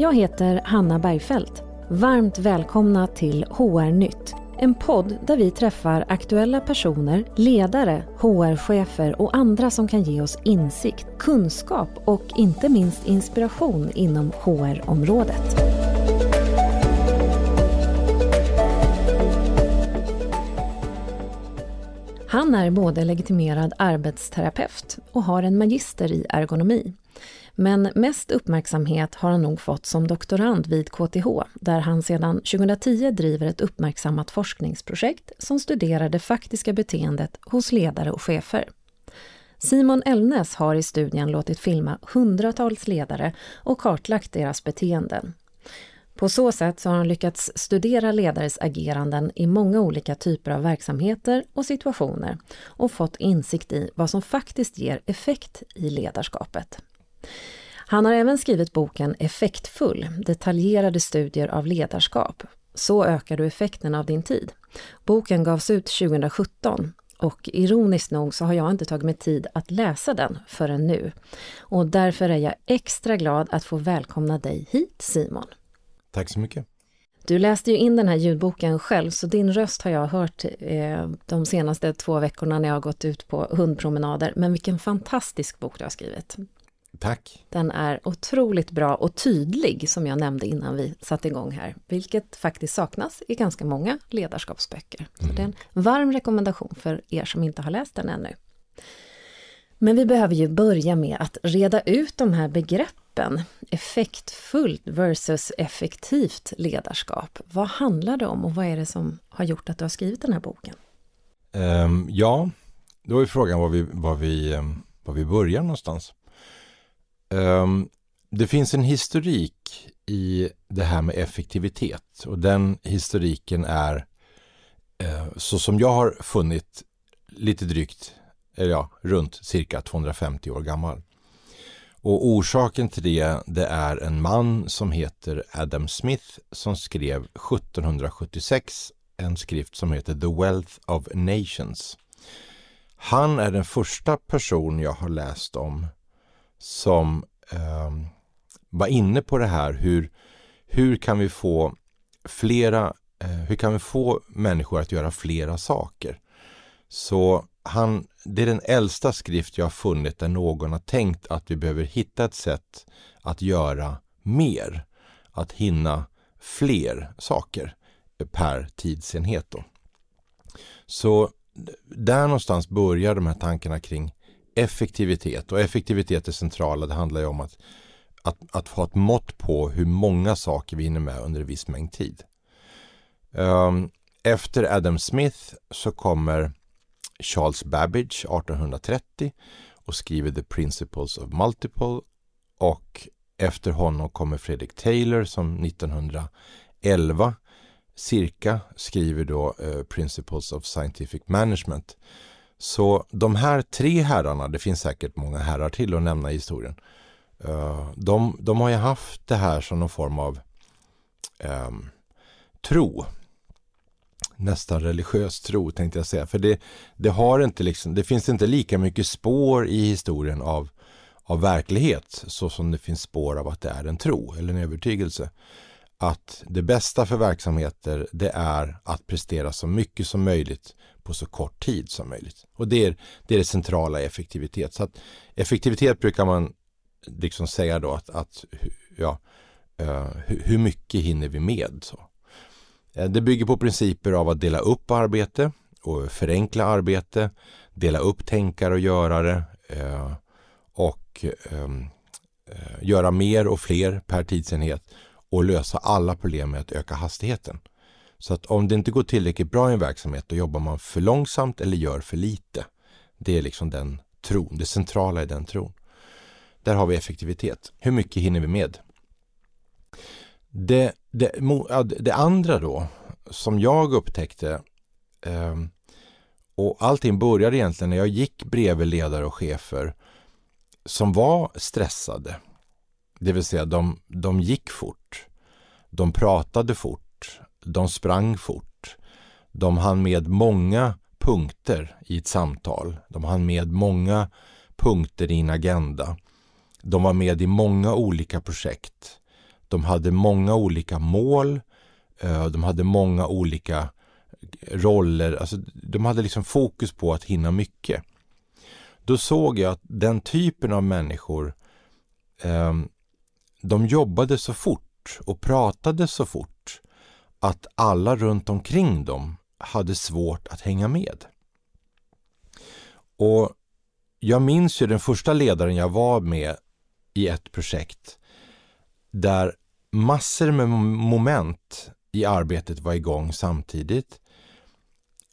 Jag heter Hanna Bergfeldt. Varmt välkomna till HR-nytt. En podd där vi träffar aktuella personer, ledare, HR-chefer och andra som kan ge oss insikt, kunskap och inte minst inspiration inom HR-området. Han är både legitimerad arbetsterapeut och har en magister i ergonomi. Men mest uppmärksamhet har han nog fått som doktorand vid KTH, där han sedan 2010 driver ett uppmärksammat forskningsprojekt som studerar det faktiska beteendet hos ledare och chefer. Simon Elnäs har i studien låtit filma hundratals ledare och kartlagt deras beteenden. På så sätt så har han lyckats studera ledares ageranden i många olika typer av verksamheter och situationer och fått insikt i vad som faktiskt ger effekt i ledarskapet. Han har även skrivit boken Effektfull, detaljerade studier av ledarskap. Så ökar du effekten av din tid. Boken gavs ut 2017 och ironiskt nog så har jag inte tagit mig tid att läsa den förrän nu. Och därför är jag extra glad att få välkomna dig hit Simon. Tack så mycket. Du läste ju in den här ljudboken själv, så din röst har jag hört eh, de senaste två veckorna när jag har gått ut på hundpromenader. Men vilken fantastisk bok du har skrivit. Tack. Den är otroligt bra och tydlig, som jag nämnde innan vi satte igång här, vilket faktiskt saknas i ganska många ledarskapsböcker. Så mm. det är en varm rekommendation för er som inte har läst den ännu. Men vi behöver ju börja med att reda ut de här begreppen. Effektfullt versus effektivt ledarskap. Vad handlar det om och vad är det som har gjort att du har skrivit den här boken? Um, ja, då är frågan var vi, var, vi, um, var vi börjar någonstans. Um, det finns en historik i det här med effektivitet och den historiken är eh, så som jag har funnit lite drygt, eller ja, runt cirka 250 år gammal. Och orsaken till det, det är en man som heter Adam Smith som skrev 1776 en skrift som heter The Wealth of Nations. Han är den första person jag har läst om som eh, var inne på det här hur, hur kan vi få flera, eh, hur kan vi få människor att göra flera saker? Så han, det är den äldsta skrift jag har funnit där någon har tänkt att vi behöver hitta ett sätt att göra mer, att hinna fler saker per tidsenhet. Då. Så där någonstans börjar de här tankarna kring effektivitet och effektivitet är centrala. Det handlar ju om att, att, att få ett mått på hur många saker vi hinner med under en viss mängd tid. Um, efter Adam Smith så kommer Charles Babbage 1830 och skriver The Principles of Multiple och efter honom kommer Fredrik Taylor som 1911 cirka skriver då eh, Principles of Scientific Management så de här tre herrarna, det finns säkert många herrar till att nämna i historien. Eh, de, de har ju haft det här som någon form av eh, tro. Nästan religiös tro tänkte jag säga. För det, det, har inte liksom, det finns inte lika mycket spår i historien av, av verklighet så som det finns spår av att det är en tro eller en övertygelse. Att det bästa för verksamheter det är att prestera så mycket som möjligt på så kort tid som möjligt. Och det är det, är det centrala i effektivitet. Så att effektivitet brukar man liksom säga då att, att ja, uh, hur mycket hinner vi med? Så. Eh, det bygger på principer av att dela upp arbete och förenkla arbete, dela upp tänkare och görare uh, och um, göra mer och fler per tidsenhet och lösa alla problem med att öka hastigheten. Så att om det inte går tillräckligt bra i en verksamhet då jobbar man för långsamt eller gör för lite. Det är liksom den tron, det centrala i den tron. Där har vi effektivitet. Hur mycket hinner vi med? Det, det, det andra då som jag upptäckte eh, och allting började egentligen när jag gick bredvid ledare och chefer som var stressade. Det vill säga de, de gick fort. De pratade fort de sprang fort. De hann med många punkter i ett samtal. De hann med många punkter i en agenda. De var med i många olika projekt. De hade många olika mål. Eh, de hade många olika roller. Alltså, de hade liksom fokus på att hinna mycket. Då såg jag att den typen av människor eh, de jobbade så fort och pratade så fort att alla runt omkring dem hade svårt att hänga med. Och jag minns ju den första ledaren jag var med i ett projekt där massor med moment i arbetet var igång samtidigt.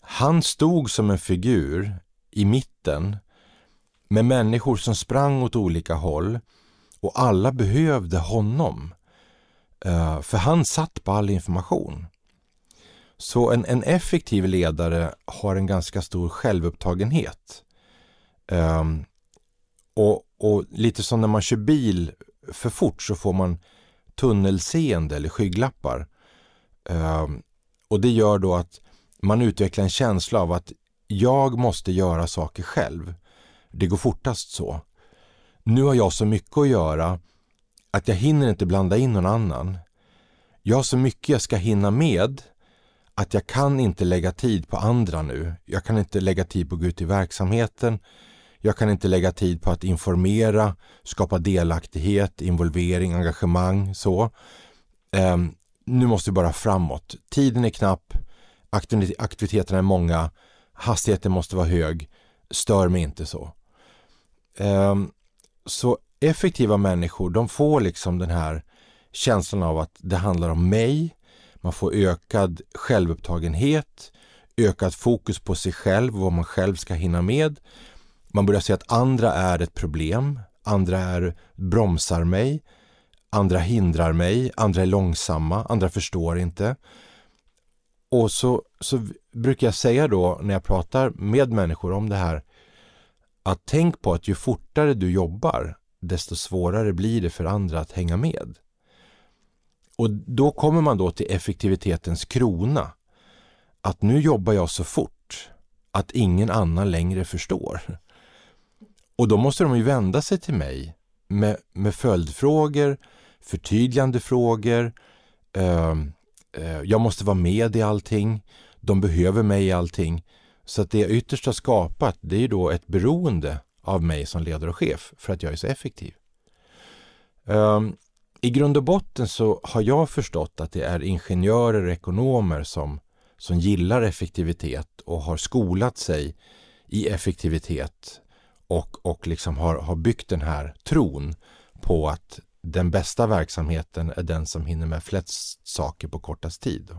Han stod som en figur i mitten med människor som sprang åt olika håll och alla behövde honom. Eh, för han satt på all information. Så en, en effektiv ledare har en ganska stor självupptagenhet. Um, och, och, lite som när man kör bil för fort så får man tunnelseende eller skygglappar. Um, och det gör då att man utvecklar en känsla av att jag måste göra saker själv. Det går fortast så. Nu har jag så mycket att göra att jag hinner inte blanda in någon annan. Jag har så mycket jag ska hinna med att jag kan inte lägga tid på andra nu. Jag kan inte lägga tid på att gå ut i verksamheten. Jag kan inte lägga tid på att informera, skapa delaktighet, involvering, engagemang. så. Um, nu måste vi bara framåt. Tiden är knapp, aktiviteterna är många, hastigheten måste vara hög. Stör mig inte så. Um, så effektiva människor, de får liksom den här känslan av att det handlar om mig. Man får ökad självupptagenhet, ökat fokus på sig själv och vad man själv ska hinna med. Man börjar se att andra är ett problem, andra är bromsar mig, andra hindrar mig, andra är långsamma, andra förstår inte. Och så, så brukar jag säga då när jag pratar med människor om det här att tänk på att ju fortare du jobbar desto svårare blir det för andra att hänga med. Och då kommer man då till effektivitetens krona. Att nu jobbar jag så fort att ingen annan längre förstår. Och då måste de ju vända sig till mig med, med följdfrågor, förtydligande frågor. Eh, eh, jag måste vara med i allting. De behöver mig i allting. Så att det jag ytterst har skapat det är ju då ett beroende av mig som ledare och chef för att jag är så effektiv. Um, I grund och botten så har jag förstått att det är ingenjörer och ekonomer som, som gillar effektivitet och har skolat sig i effektivitet och, och liksom har, har byggt den här tron på att den bästa verksamheten är den som hinner med flest saker på kortast tid.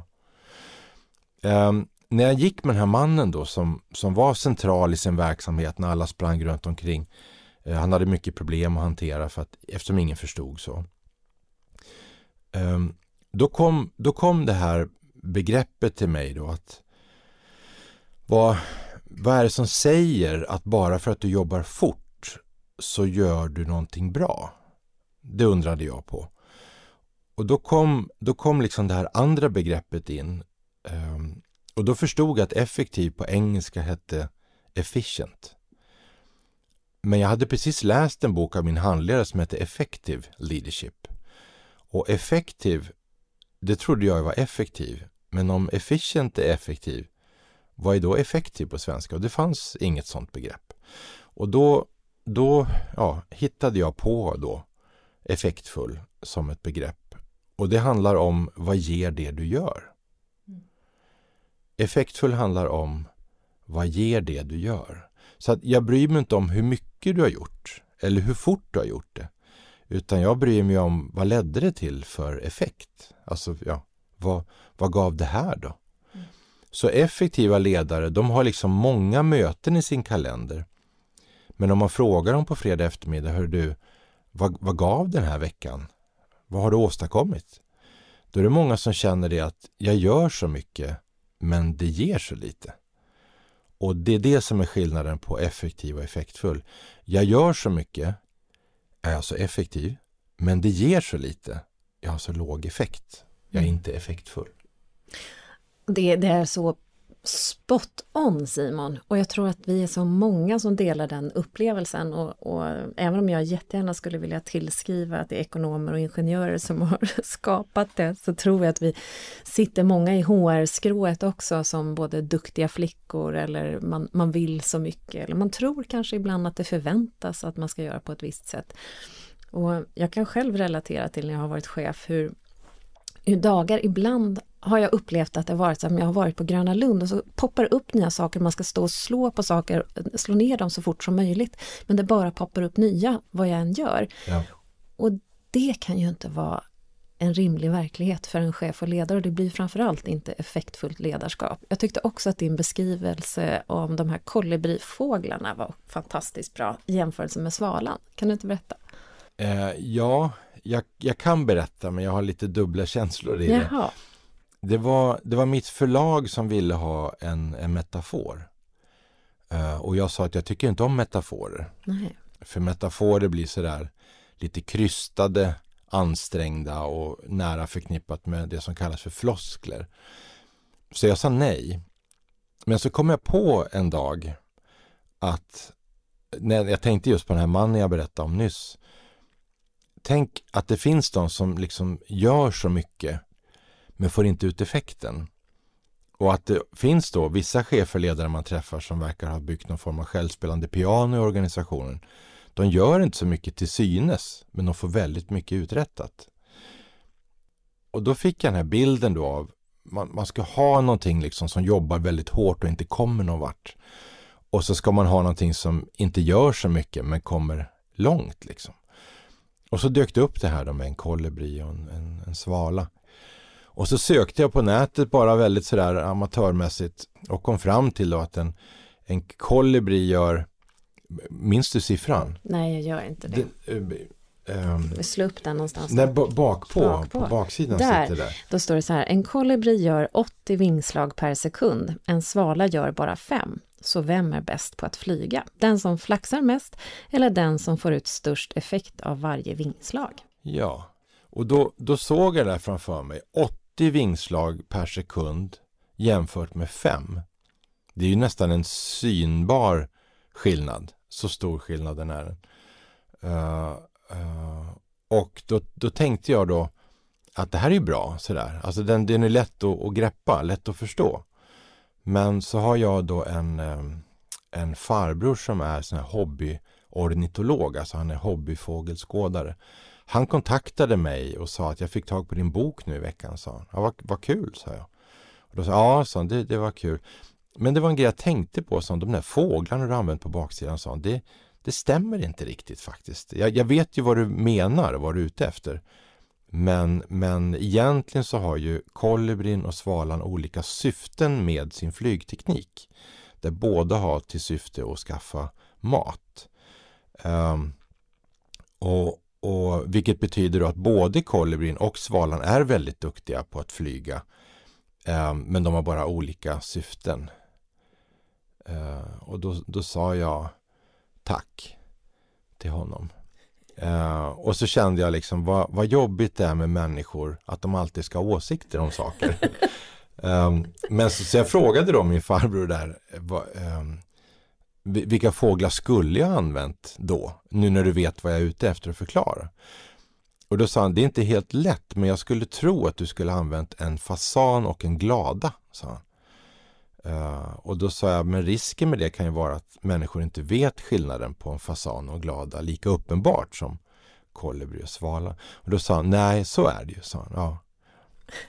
Um, när jag gick med den här mannen då som, som var central i sin verksamhet när alla sprang runt omkring. Eh, han hade mycket problem att hantera för att, eftersom ingen förstod så. Eh, då, kom, då kom det här begreppet till mig då att vad, vad är det som säger att bara för att du jobbar fort så gör du någonting bra? Det undrade jag på. Och då kom, då kom liksom det här andra begreppet in. Um, och då förstod jag att effektiv på engelska hette efficient. Men jag hade precis läst en bok av min handledare som hette Effective Leadership. Och effektiv, det trodde jag var effektiv. Men om efficient är effektiv, vad är då effektiv på svenska? Och det fanns inget sådant begrepp. Och då, då ja, hittade jag på då effektfull som ett begrepp. Och det handlar om vad ger det du gör? Effektfull handlar om vad ger det du gör? Så att jag bryr mig inte om hur mycket du har gjort eller hur fort du har gjort det. Utan jag bryr mig om vad ledde det till för effekt? Alltså, ja, vad, vad gav det här då? Mm. Så effektiva ledare, de har liksom många möten i sin kalender. Men om man frågar dem på fredag eftermiddag, hör du, vad, vad gav den här veckan? Vad har du åstadkommit? Då är det många som känner det att jag gör så mycket men det ger så lite. Och det är det som är skillnaden på effektiv och effektfull. Jag gör så mycket, är jag så effektiv, men det ger så lite. Jag har så låg effekt. Jag är mm. inte effektfull. Det, det är så Spot on Simon! Och jag tror att vi är så många som delar den upplevelsen och, och, även om jag jättegärna skulle vilja tillskriva att det är ekonomer och ingenjörer som har skapat det så tror jag att vi sitter många i HR-skrået också som både duktiga flickor eller man, man vill så mycket eller man tror kanske ibland att det förväntas att man ska göra på ett visst sätt. Och jag kan själv relatera till när jag har varit chef hur, hur dagar ibland har jag upplevt att det har varit som jag har varit på Gröna Lund och så poppar det upp nya saker, man ska stå och slå på saker, slå ner dem så fort som möjligt. Men det bara poppar upp nya vad jag än gör. Ja. Och det kan ju inte vara en rimlig verklighet för en chef och ledare och det blir framförallt inte effektfullt ledarskap. Jag tyckte också att din beskrivelse om de här kolibrifåglarna var fantastiskt bra i jämförelse med svalan. Kan du inte berätta? Eh, ja, jag, jag, kan berätta men jag har lite dubbla känslor i Jaha. det. Det var, det var mitt förlag som ville ha en, en metafor. Uh, och jag sa att jag tycker inte om metaforer. Nej. För metaforer blir sådär lite krystade, ansträngda och nära förknippat med det som kallas för floskler. Så jag sa nej. Men så kom jag på en dag att när jag tänkte just på den här mannen jag berättade om nyss. Tänk att det finns de som liksom gör så mycket men får inte ut effekten. Och att det finns då vissa chefer, ledare man träffar som verkar ha byggt någon form av självspelande piano i organisationen. De gör inte så mycket till synes, men de får väldigt mycket uträttat. Och då fick jag den här bilden då av man, man ska ha någonting liksom som jobbar väldigt hårt och inte kommer någon vart. Och så ska man ha någonting som inte gör så mycket men kommer långt liksom. Och så dök det upp det här då med en kolibri och en, en, en svala. Och så sökte jag på nätet bara väldigt sådär amatörmässigt och kom fram till då att en, en kolibri gör Minns du siffran? Nej, jag gör inte det. det um, Vi slår upp den någonstans. Nej, bakpå, bakpå. på baksidan där, sitter där. Då står det så här, en kolibri gör 80 vingslag per sekund, en svala gör bara 5. Så vem är bäst på att flyga? Den som flaxar mest eller den som får ut störst effekt av varje vingslag? Ja, och då, då såg jag där framför mig 80 vingslag per sekund jämfört med 5. Det är ju nästan en synbar skillnad. Så stor skillnaden är den. Uh, uh, och då, då tänkte jag då att det här är ju bra sådär. Alltså den, den är lätt att, att greppa, lätt att förstå. Men så har jag då en, eh, en farbror som är sån här hobbyornitolog, alltså han är hobbyfågelskådare. Han kontaktade mig och sa att jag fick tag på din bok nu i veckan. Sa han. Ja, vad, vad kul, sa jag. Och då sa jag, ja, sa han, det, det var kul. Men det var en grej jag tänkte på, som de där fåglarna du använt på baksidan, sa han, det, det stämmer inte riktigt faktiskt. Jag, jag, vet ju vad du menar och vad du är ute efter. Men, men egentligen så har ju kolibrin och svalan olika syften med sin flygteknik. Där båda har till syfte att skaffa mat. Um, och, och Vilket betyder att både kolibrin och svalan är väldigt duktiga på att flyga. Um, men de har bara olika syften. Uh, och då, då sa jag tack till honom. Uh, och så kände jag liksom vad, vad jobbigt det är med människor att de alltid ska ha åsikter om saker. um, men så, så, jag frågade då min farbror där vad, um, vilka fåglar skulle jag använt då? Nu när du vet vad jag är ute efter att förklara. Och då sa han, det är inte helt lätt men jag skulle tro att du skulle använt en fasan och en glada. Sa han. Uh, och då sa jag, men risken med det kan ju vara att människor inte vet skillnaden på en fasan och glada lika uppenbart som kolibri och svala. Och då sa han, nej så är det ju, sa han. Ja.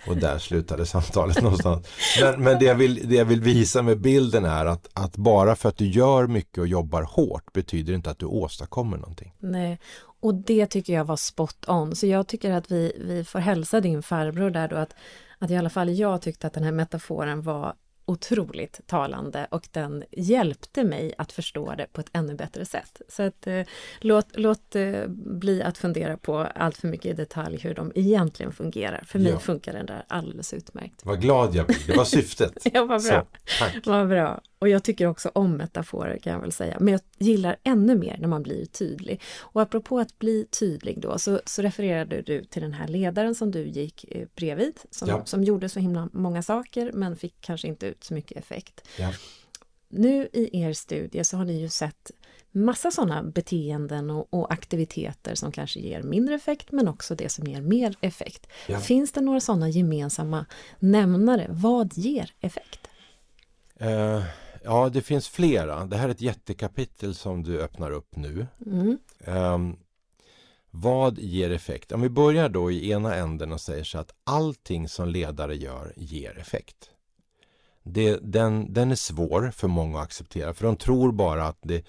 Och där slutade samtalet någonstans. Men, men det, jag vill, det jag vill visa med bilden är att, att bara för att du gör mycket och jobbar hårt betyder inte att du åstadkommer någonting. Nej, och det tycker jag var spot on. Så jag tycker att vi, vi får hälsa din farbror där då att, att i alla fall jag tyckte att den här metaforen var otroligt talande och den hjälpte mig att förstå det på ett ännu bättre sätt. Så att, eh, låt, låt eh, bli att fundera på allt för mycket i detalj hur de egentligen fungerar. För mig ja. funkar den där alldeles utmärkt. Vad glad jag blir, det var syftet. ja, vad bra. Så, tack. Vad bra. Och jag tycker också om metaforer kan jag väl säga. Men jag gillar ännu mer när man blir tydlig. Och apropå att bli tydlig då, så, så refererade du till den här ledaren som du gick eh, bredvid, som, ja. som gjorde så himla många saker men fick kanske inte ut så mycket effekt. Ja. Nu i er studie så har ni ju sett massa sådana beteenden och, och, aktiviteter som kanske ger mindre effekt men också det som ger mer effekt. Ja. Finns det några sådana gemensamma nämnare? Vad ger effekt? Uh, ja, det finns flera. Det här är ett jättekapitel som du öppnar upp nu. Mm. Um, vad ger effekt? Om vi börjar då i ena änden och säger så att allting som ledare gör ger effekt. Det, den, den är svår för många att acceptera för de tror bara att det,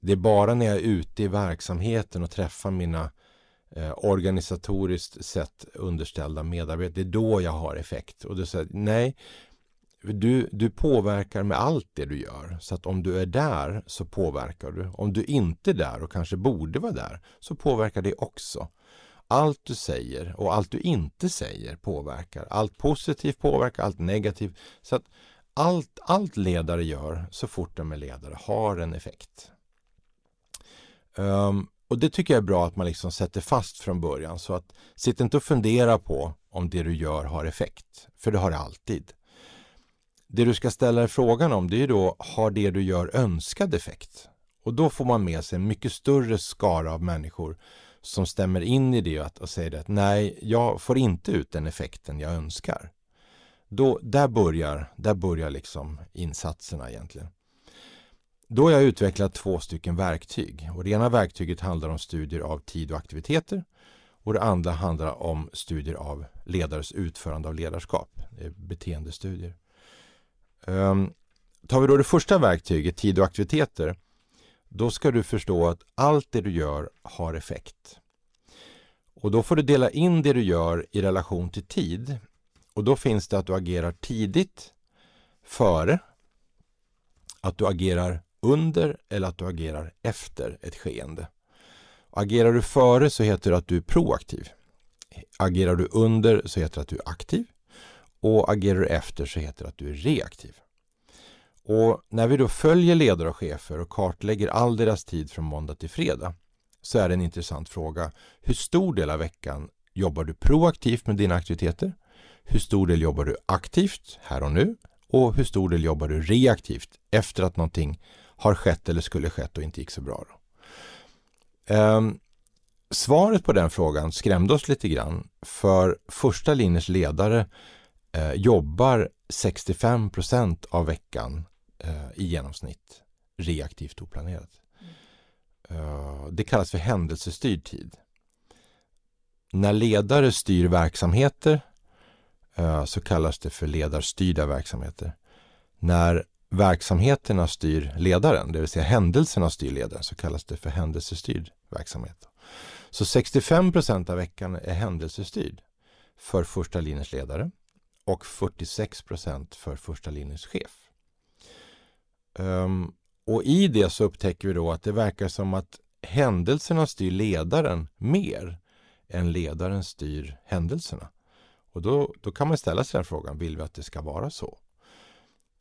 det är bara när jag är ute i verksamheten och träffar mina eh, organisatoriskt sett underställda medarbetare, det är då jag har effekt. Och du säger nej, du, du påverkar med allt det du gör. Så att om du är där så påverkar du. Om du inte är där och kanske borde vara där så påverkar det också. Allt du säger och allt du inte säger påverkar. Allt positivt påverkar, allt negativt. Så att allt, allt ledare gör så fort de är ledare har en effekt. Um, och det tycker jag är bra att man liksom sätter fast från början. Så att sitt inte och fundera på om det du gör har effekt. För det har det alltid. Det du ska ställa dig frågan om det är då, har det du gör önskad effekt? Och då får man med sig en mycket större skara av människor som stämmer in i det och säger att nej, jag får inte ut den effekten jag önskar. Då, där börjar, där börjar liksom insatserna egentligen. Då har jag utvecklat två stycken verktyg. Och det ena verktyget handlar om studier av tid och aktiviteter. Och det andra handlar om studier av ledares utförande av ledarskap. Eh, beteendestudier. Um, tar vi då det första verktyget, tid och aktiviteter, då ska du förstå att allt det du gör har effekt. Och då får du dela in det du gör i relation till tid. Och då finns det att du agerar tidigt, före, att du agerar under eller att du agerar efter ett skeende. Agerar du före så heter det att du är proaktiv. Agerar du under så heter det att du är aktiv. Och agerar du efter så heter det att du är reaktiv. Och när vi då följer ledare och chefer och kartlägger all deras tid från måndag till fredag så är det en intressant fråga. Hur stor del av veckan jobbar du proaktivt med dina aktiviteter? Hur stor del jobbar du aktivt här och nu? Och hur stor del jobbar du reaktivt efter att någonting har skett eller skulle skett och inte gick så bra? Um, svaret på den frågan skrämde oss lite grann för första linjens ledare eh, jobbar 65 procent av veckan eh, i genomsnitt reaktivt oplanerat. Mm. Det kallas för händelsestyrd tid. När ledare styr verksamheter eh, så kallas det för ledarstyrda verksamheter. När verksamheterna styr ledaren, det vill säga händelserna styr ledaren, så kallas det för händelsestyrd verksamhet. Så 65 procent av veckan är händelsestyrd för första linjens ledare och 46% för första linjens chef. Um, och i det så upptäcker vi då att det verkar som att händelserna styr ledaren mer än ledaren styr händelserna. Och då, då kan man ställa sig den frågan, vill vi att det ska vara så?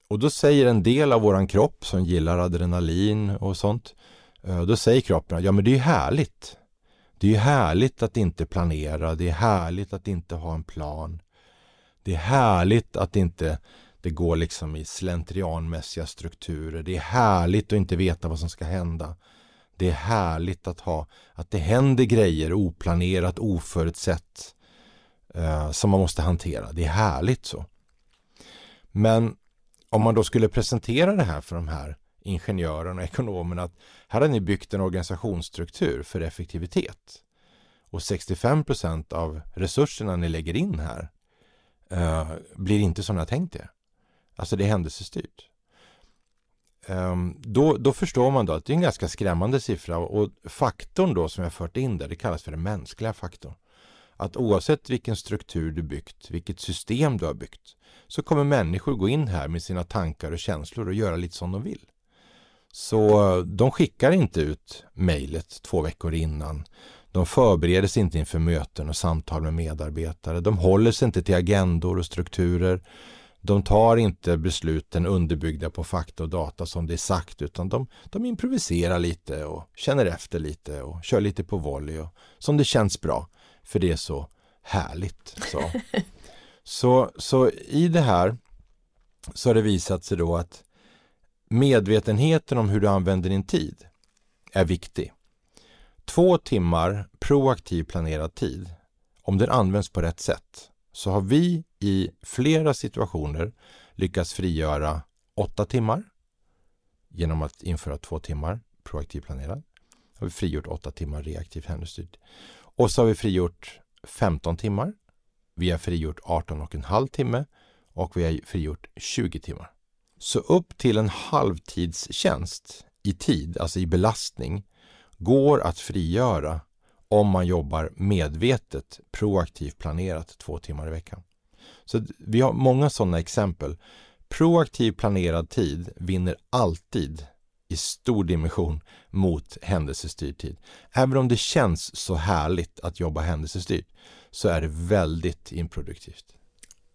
Och då säger en del av våran kropp som gillar adrenalin och sånt, eh, då säger kroppen, ja men det är ju härligt. Det är ju härligt att inte planera, det är härligt att inte ha en plan. Det är härligt att inte det går liksom i slentrianmässiga strukturer. Det är härligt att inte veta vad som ska hända. Det är härligt att ha att det händer grejer oplanerat, oförutsett eh, som man måste hantera. Det är härligt så. Men om man då skulle presentera det här för de här ingenjörerna och ekonomerna att här har ni byggt en organisationsstruktur för effektivitet och 65 procent av resurserna ni lägger in här Eh, blir inte som ni har tänkt det. Alltså det är händelsestyrt. Um, ehm, då, då förstår man då att det är en ganska skrämmande siffra och faktorn då som jag fört in där, det kallas för den mänskliga faktorn. Att oavsett vilken struktur du byggt, vilket system du har byggt, så kommer människor gå in här med sina tankar och känslor och göra lite som de vill. Så de skickar inte ut mejlet två veckor innan. De förbereder sig inte inför möten och samtal med medarbetare. De håller sig inte till agendor och strukturer. De tar inte besluten underbyggda på fakta och data som det är sagt utan de, de improviserar lite och känner efter lite och kör lite på volley och som det känns bra. För det är så härligt. Så, så, så i det här så har det visat sig då att medvetenheten om hur du använder din tid är viktig. Två timmar proaktiv planerad tid, om den används på rätt sätt, så har vi i flera situationer lyckats frigöra åtta timmar genom att införa två timmar proaktiv planerad. Har vi frigjort åtta timmar reaktiv händelsestyrd. Och så har vi frigjort 15 timmar. Vi har frigjort 18 och en halv timme och vi har frigjort 20 timmar. Så upp till en halvtidstjänst i tid, alltså i belastning, går att frigöra om man jobbar medvetet, proaktivt planerat två timmar i veckan. Så vi har många sådana exempel. Proaktiv planerad tid vinner alltid i stor dimension mot händelsestyrd tid. Även om det känns så härligt att jobba händelsestyrt så är det väldigt improduktivt.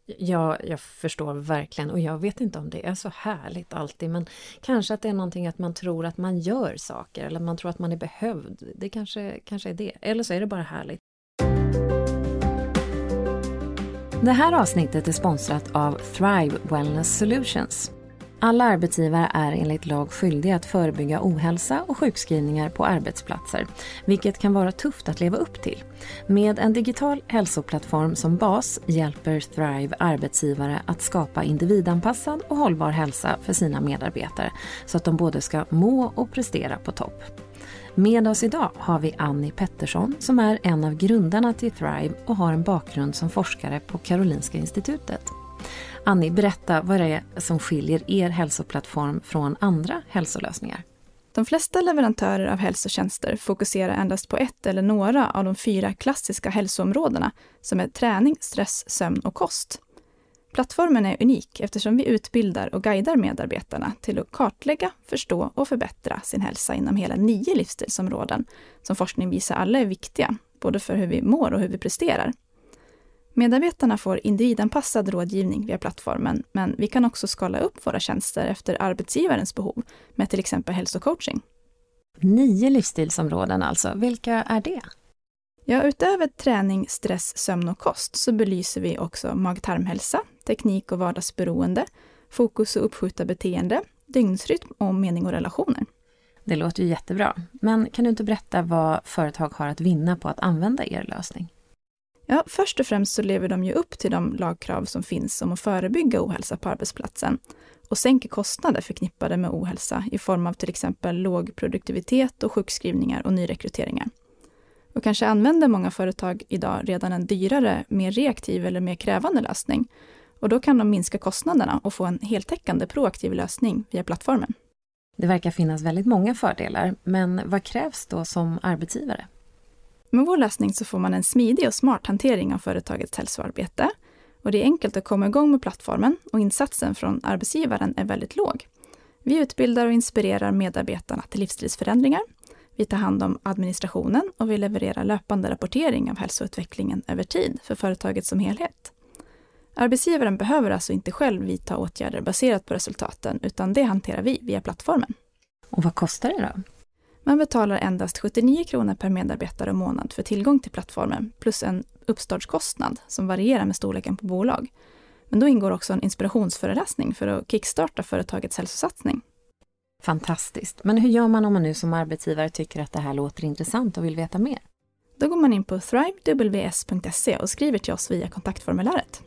Ja, jag förstår verkligen och jag vet inte om det är så härligt alltid men kanske att det är någonting att man tror att man gör saker eller man tror att man är behövd. Det kanske, kanske är det. Eller så är det bara härligt. Det här avsnittet är sponsrat av Thrive Wellness Solutions. Alla arbetsgivare är enligt lag skyldiga att förebygga ohälsa och sjukskrivningar på arbetsplatser, vilket kan vara tufft att leva upp till. Med en digital hälsoplattform som bas hjälper Thrive arbetsgivare att skapa individanpassad och hållbar hälsa för sina medarbetare så att de både ska må och prestera på topp. Med oss idag har vi Annie Pettersson som är en av grundarna till Thrive och har en bakgrund som forskare på Karolinska institutet. Annie, berätta vad det är som skiljer er hälsoplattform från andra hälsolösningar. De flesta leverantörer av hälsotjänster fokuserar endast på ett eller några av de fyra klassiska hälsoområdena som är träning, stress, sömn och kost. Plattformen är unik eftersom vi utbildar och guidar medarbetarna till att kartlägga, förstå och förbättra sin hälsa inom hela nio livsstilsområden som forskning visar alla är viktiga, både för hur vi mår och hur vi presterar. Medarbetarna får individanpassad rådgivning via plattformen, men vi kan också skala upp våra tjänster efter arbetsgivarens behov med till exempel hälsocoaching. Nio livsstilsområden alltså, vilka är det? Ja, utöver träning, stress, sömn och kost så belyser vi också mag-tarmhälsa, teknik och vardagsberoende, fokus och uppskjuta beteende, dygnsrytm och mening och relationer. Det låter ju jättebra, men kan du inte berätta vad företag har att vinna på att använda er lösning? Ja, först och främst så lever de ju upp till de lagkrav som finns om att förebygga ohälsa på arbetsplatsen och sänker kostnader förknippade med ohälsa i form av till exempel låg produktivitet och sjukskrivningar och nyrekryteringar. Och kanske använder många företag idag redan en dyrare, mer reaktiv eller mer krävande lösning. Och då kan de minska kostnaderna och få en heltäckande proaktiv lösning via plattformen. Det verkar finnas väldigt många fördelar, men vad krävs då som arbetsgivare? Med vår lösning så får man en smidig och smart hantering av företagets hälsoarbete. Och det är enkelt att komma igång med plattformen och insatsen från arbetsgivaren är väldigt låg. Vi utbildar och inspirerar medarbetarna till livsstilsförändringar. Vi tar hand om administrationen och vi levererar löpande rapportering av hälsoutvecklingen över tid för företaget som helhet. Arbetsgivaren behöver alltså inte själv vidta åtgärder baserat på resultaten, utan det hanterar vi via plattformen. Och vad kostar det då? Man betalar endast 79 kronor per medarbetare och månad för tillgång till plattformen, plus en uppstartskostnad som varierar med storleken på bolag. Men då ingår också en inspirationsföreläsning för att kickstarta företagets hälsosatsning. Fantastiskt. Men hur gör man om man nu som arbetsgivare tycker att det här låter intressant och vill veta mer? Då går man in på thrivews.se och skriver till oss via kontaktformuläret.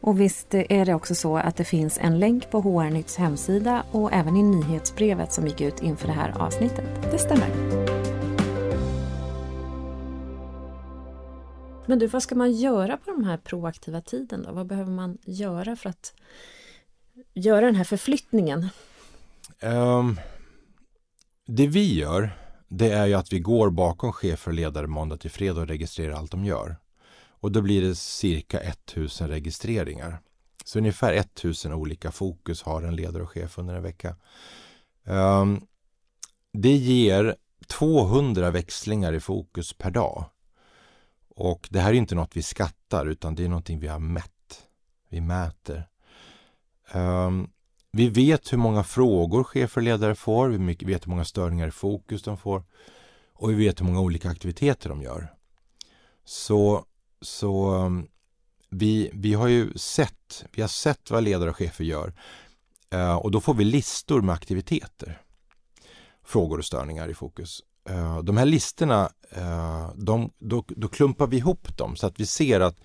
Och visst är det också så att det finns en länk på HR Nytts hemsida och även i nyhetsbrevet som gick ut inför det här avsnittet. Det stämmer. Men du, vad ska man göra på den här proaktiva tiden då? Vad behöver man göra för att göra den här förflyttningen? Um, det vi gör, det är ju att vi går bakom chefer och ledare måndag till fredag och registrerar allt de gör. Och då blir det cirka 1000 registreringar. Så ungefär 1000 olika fokus har en ledare och chef under en vecka. Um, det ger 200 växlingar i fokus per dag. Och det här är inte något vi skattar utan det är någonting vi har mätt. Vi mäter. Um, vi vet hur många frågor chefer och ledare får, vi vet hur många störningar i fokus de får och vi vet hur många olika aktiviteter de gör. Så, så um, vi, vi har ju sett, vi har sett vad ledare och chefer gör eh, och då får vi listor med aktiviteter. Frågor och störningar i fokus. Eh, de här listorna, eh, de, då, då klumpar vi ihop dem så att vi ser att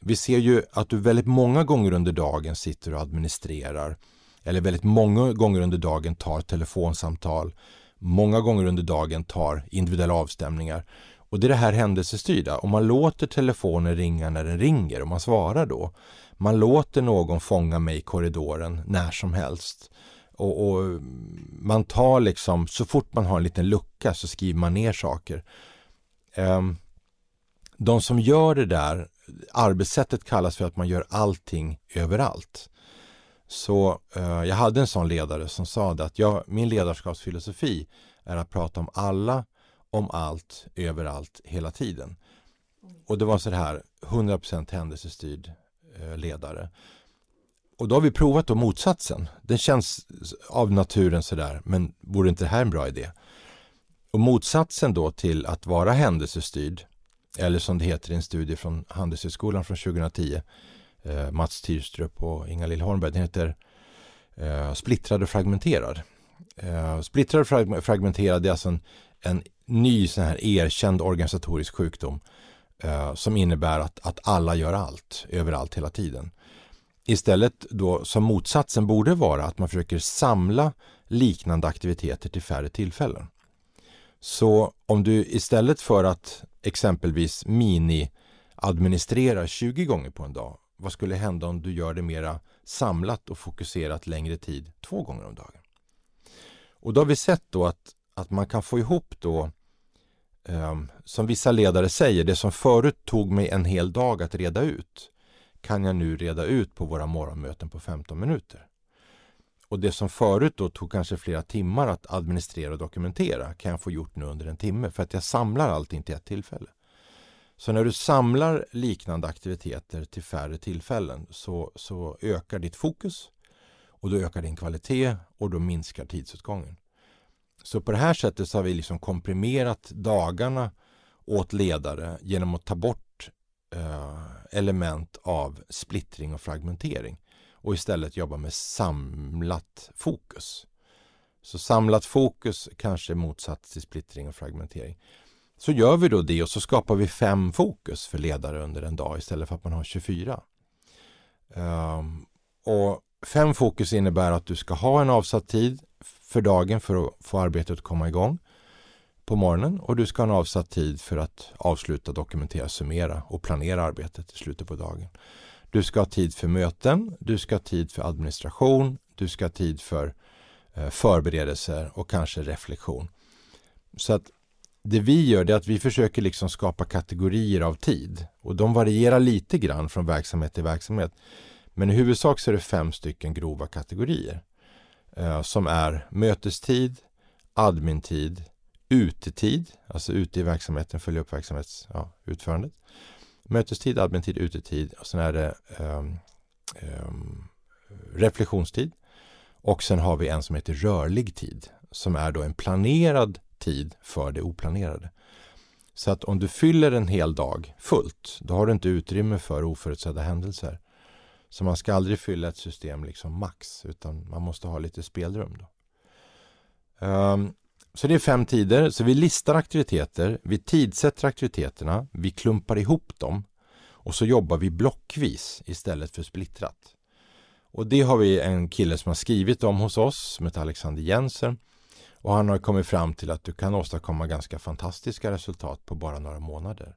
vi ser ju att du väldigt många gånger under dagen sitter och administrerar eller väldigt många gånger under dagen tar telefonsamtal, många gånger under dagen tar individuella avstämningar. Och det är det här händelsestyrda. Om man låter telefonen ringa när den ringer och man svarar då. Man låter någon fånga mig i korridoren när som helst. Och, och, man tar liksom, så fort man har en liten lucka så skriver man ner saker. Ehm, de som gör det där, arbetssättet kallas för att man gör allting överallt. Så eh, jag hade en sån ledare som sa det att jag, min ledarskapsfilosofi är att prata om alla, om allt, överallt, hela tiden. Och det var så här 100% händelsestyrd eh, ledare. Och då har vi provat då motsatsen. Den känns av naturen sådär, men vore inte det här en bra idé? Och motsatsen då till att vara händelsestyrd, eller som det heter i en studie från Handelshögskolan från 2010, eh, Mats Tyrstrup och Inga-Lill Holmberg, Den heter eh, Splittrad och fragmenterad. Eh, splittrad och fragmenterad är alltså en, en ny sån här erkänd organisatorisk sjukdom eh, som innebär att, att alla gör allt, överallt, hela tiden. Istället då som motsatsen borde vara att man försöker samla liknande aktiviteter till färre tillfällen. Så om du istället för att exempelvis mini administrera 20 gånger på en dag vad skulle hända om du gör det mera samlat och fokuserat längre tid två gånger om dagen? Och då har vi sett då att, att man kan få ihop då Ehm, som vissa ledare säger, det som förut tog mig en hel dag att reda ut kan jag nu reda ut på våra morgonmöten på 15 minuter. Och det som förut då tog kanske flera timmar att administrera och dokumentera kan jag få gjort nu under en timme för att jag samlar allting till ett tillfälle. Så när du samlar liknande aktiviteter till färre tillfällen så, så ökar ditt fokus och då ökar din kvalitet och då minskar tidsåtgången. Så på det här sättet så har vi liksom komprimerat dagarna åt ledare genom att ta bort eh, element av splittring och fragmentering och istället jobba med samlat fokus. Så samlat fokus kanske är motsats till splittring och fragmentering. Så gör vi då det och så skapar vi fem fokus för ledare under en dag istället för att man har 24. Um, ehm, och Fem fokus innebär att du ska ha en avsatt tid för dagen för att få arbetet att komma igång på morgonen och du ska ha en avsatt tid för att avsluta, dokumentera, summera och planera arbetet i slutet på dagen. Du ska ha tid för möten, du ska ha tid för administration, du ska ha tid för eh, förberedelser och kanske reflektion. Så att det vi gör är att vi försöker liksom skapa kategorier av tid och de varierar lite grann från verksamhet till verksamhet. Men i huvudsak så är det fem stycken grova kategorier eh, som är mötestid, admintid, utetid, alltså ute i verksamheten, följa upp verksamhetsutförandet. Ja, mötestid, admintid, utetid och sen är det eh, eh, reflektionstid. Och sen har vi en som heter rörlig tid som är då en planerad tid för det oplanerade. Så att om du fyller en hel dag fullt, då har du inte utrymme för oförutsedda händelser. Så man ska aldrig fylla ett system liksom max, utan man måste ha lite spelrum. Då. Um, så det är fem tider. Så vi listar aktiviteter, vi tidsätter aktiviteterna, vi klumpar ihop dem och så jobbar vi blockvis istället för splittrat. Och det har vi en kille som har skrivit om hos oss som heter Alexander Jensen. Och han har kommit fram till att du kan åstadkomma ganska fantastiska resultat på bara några månader.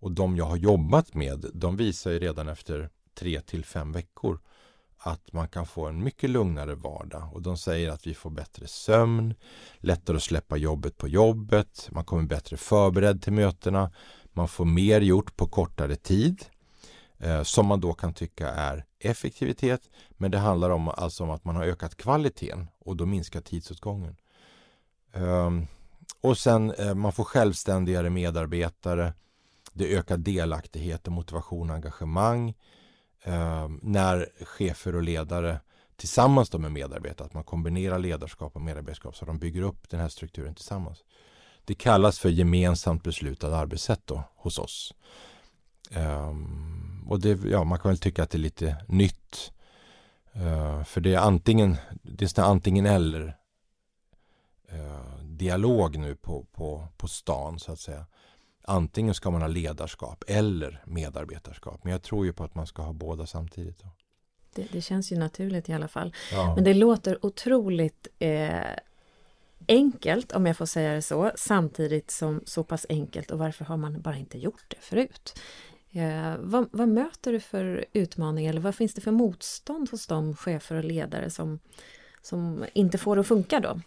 Och de jag har jobbat med, de visar ju redan efter tre till fem veckor att man kan få en mycket lugnare vardag. Och de säger att vi får bättre sömn, lättare att släppa jobbet på jobbet, man kommer bättre förberedd till mötena, man får mer gjort på kortare tid. Eh, som man då kan tycka är effektivitet. Men det handlar om, alltså om att man har ökat kvaliteten och då minskar tidsåtgången. Eh, och sen eh, man får självständigare medarbetare. Det ökar delaktighet, motivation och engagemang eh, när chefer och ledare tillsammans med medarbetare, att man kombinerar ledarskap och medarbetarskap så att de bygger upp den här strukturen tillsammans. Det kallas för gemensamt beslutad arbetssätt då, hos oss. Um, och det, ja, man kan väl tycka att det är lite nytt. Uh, för det är antingen, det är antingen eller uh, dialog nu på, på, på stan så att säga. Antingen ska man ha ledarskap eller medarbetarskap. Men jag tror ju på att man ska ha båda samtidigt. Det, det känns ju naturligt i alla fall. Ja. Men det låter otroligt eh, enkelt, om jag får säga det så, samtidigt som så pass enkelt och varför har man bara inte gjort det förut? Eh, vad, vad, möter du för utmaningar eller vad finns det för motstånd hos de chefer och ledare som, som inte får det att funka då?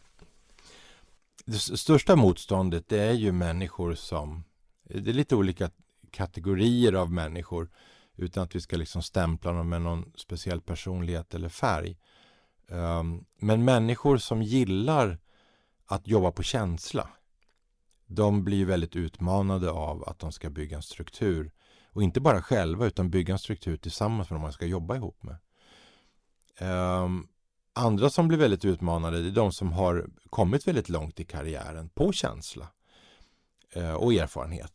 Det största motståndet det är ju människor som, det är lite olika kategorier av människor utan att vi ska liksom stämpla dem med någon speciell personlighet eller färg. Um, men människor som gillar att jobba på känsla, de blir väldigt utmanade av att de ska bygga en struktur. Och inte bara själva utan bygga en struktur tillsammans med de man ska jobba ihop med. Um, andra som blir väldigt utmanade är de som har kommit väldigt långt i karriären på känsla uh, Eh, och erfarenhet.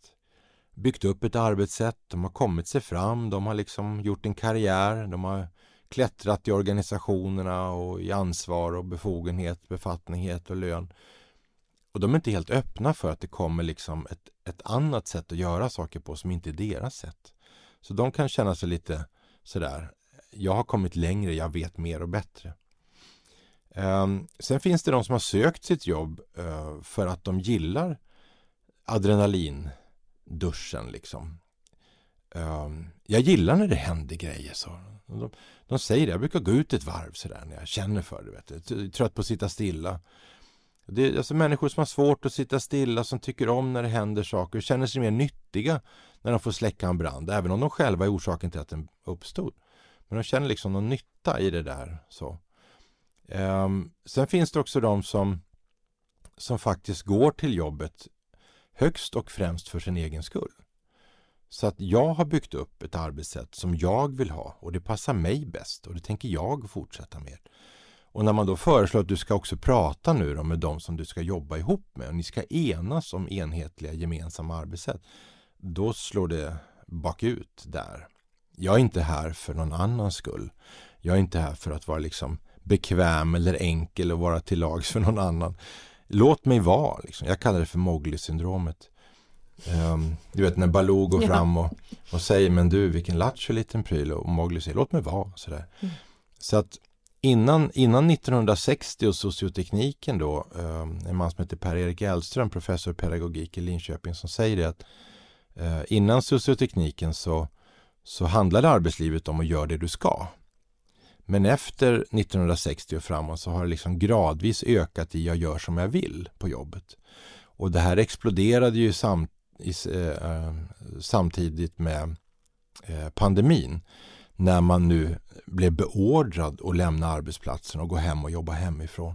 Byggt upp ett arbetssätt, de har kommit sig fram, de har liksom gjort en karriär, de har klättrat i organisationerna och i ansvar och befogenhet, befattninghet och lön. Och de är inte helt öppna för att det kommer liksom ett, ett annat sätt att göra saker på som inte är deras sätt. Så de kan känna sig lite sådär, jag har kommit längre, jag vet mer och bättre. Ehm, sen finns det de som har sökt sitt jobb eh, för att de gillar adrenalinduschen liksom. Ehm, jag gillar när det händer grejer. Så. De, de säger det, jag brukar gå ut ett varv sådär när jag känner för det. Vet du. Trött på att sitta stilla. Det är alltså människor som har svårt att sitta stilla, som tycker om när det händer saker, känner sig mer nyttiga när de får släcka en brand, även om de själva är orsaken till att den uppstod. Men de känner liksom någon nytta i det där. Så. Um, sen finns det också de som, som faktiskt går till jobbet högst och främst för sin egen skull. Så att jag har byggt upp ett arbetssätt som jag vill ha och det passar mig bäst och det tänker jag fortsätta med. Och när man då föreslår att du ska också prata nu då med de som du ska jobba ihop med och ni ska enas om enhetliga gemensamma arbetssätt. Då slår det bakut där. Jag är inte här för någon annans skull. Jag är inte här för att vara liksom bekväm eller enkel och vara till lags för någon annan. Låt mig vara. Liksom. Jag kallar det för Mowgli-syndromet. Um, du vet när Baloo går ja. fram och, och säger men du vilken lattjo liten pryl och Mowgli säger låt mig vara. Sådär. Mm. Så att innan, innan 1960 och sociotekniken då, um, en man som heter Per-Erik Elström, professor i pedagogik i Linköping som säger det att uh, innan sociotekniken så, så handlade arbetslivet om att göra det du ska. Men efter 1960 och framåt så har det liksom gradvis ökat i jag gör som jag vill på jobbet. Och det här exploderade ju samt, i, eh, eh, samtidigt med eh, pandemin. När man nu blev beordrad att lämna arbetsplatsen och gå hem och jobba hemifrån.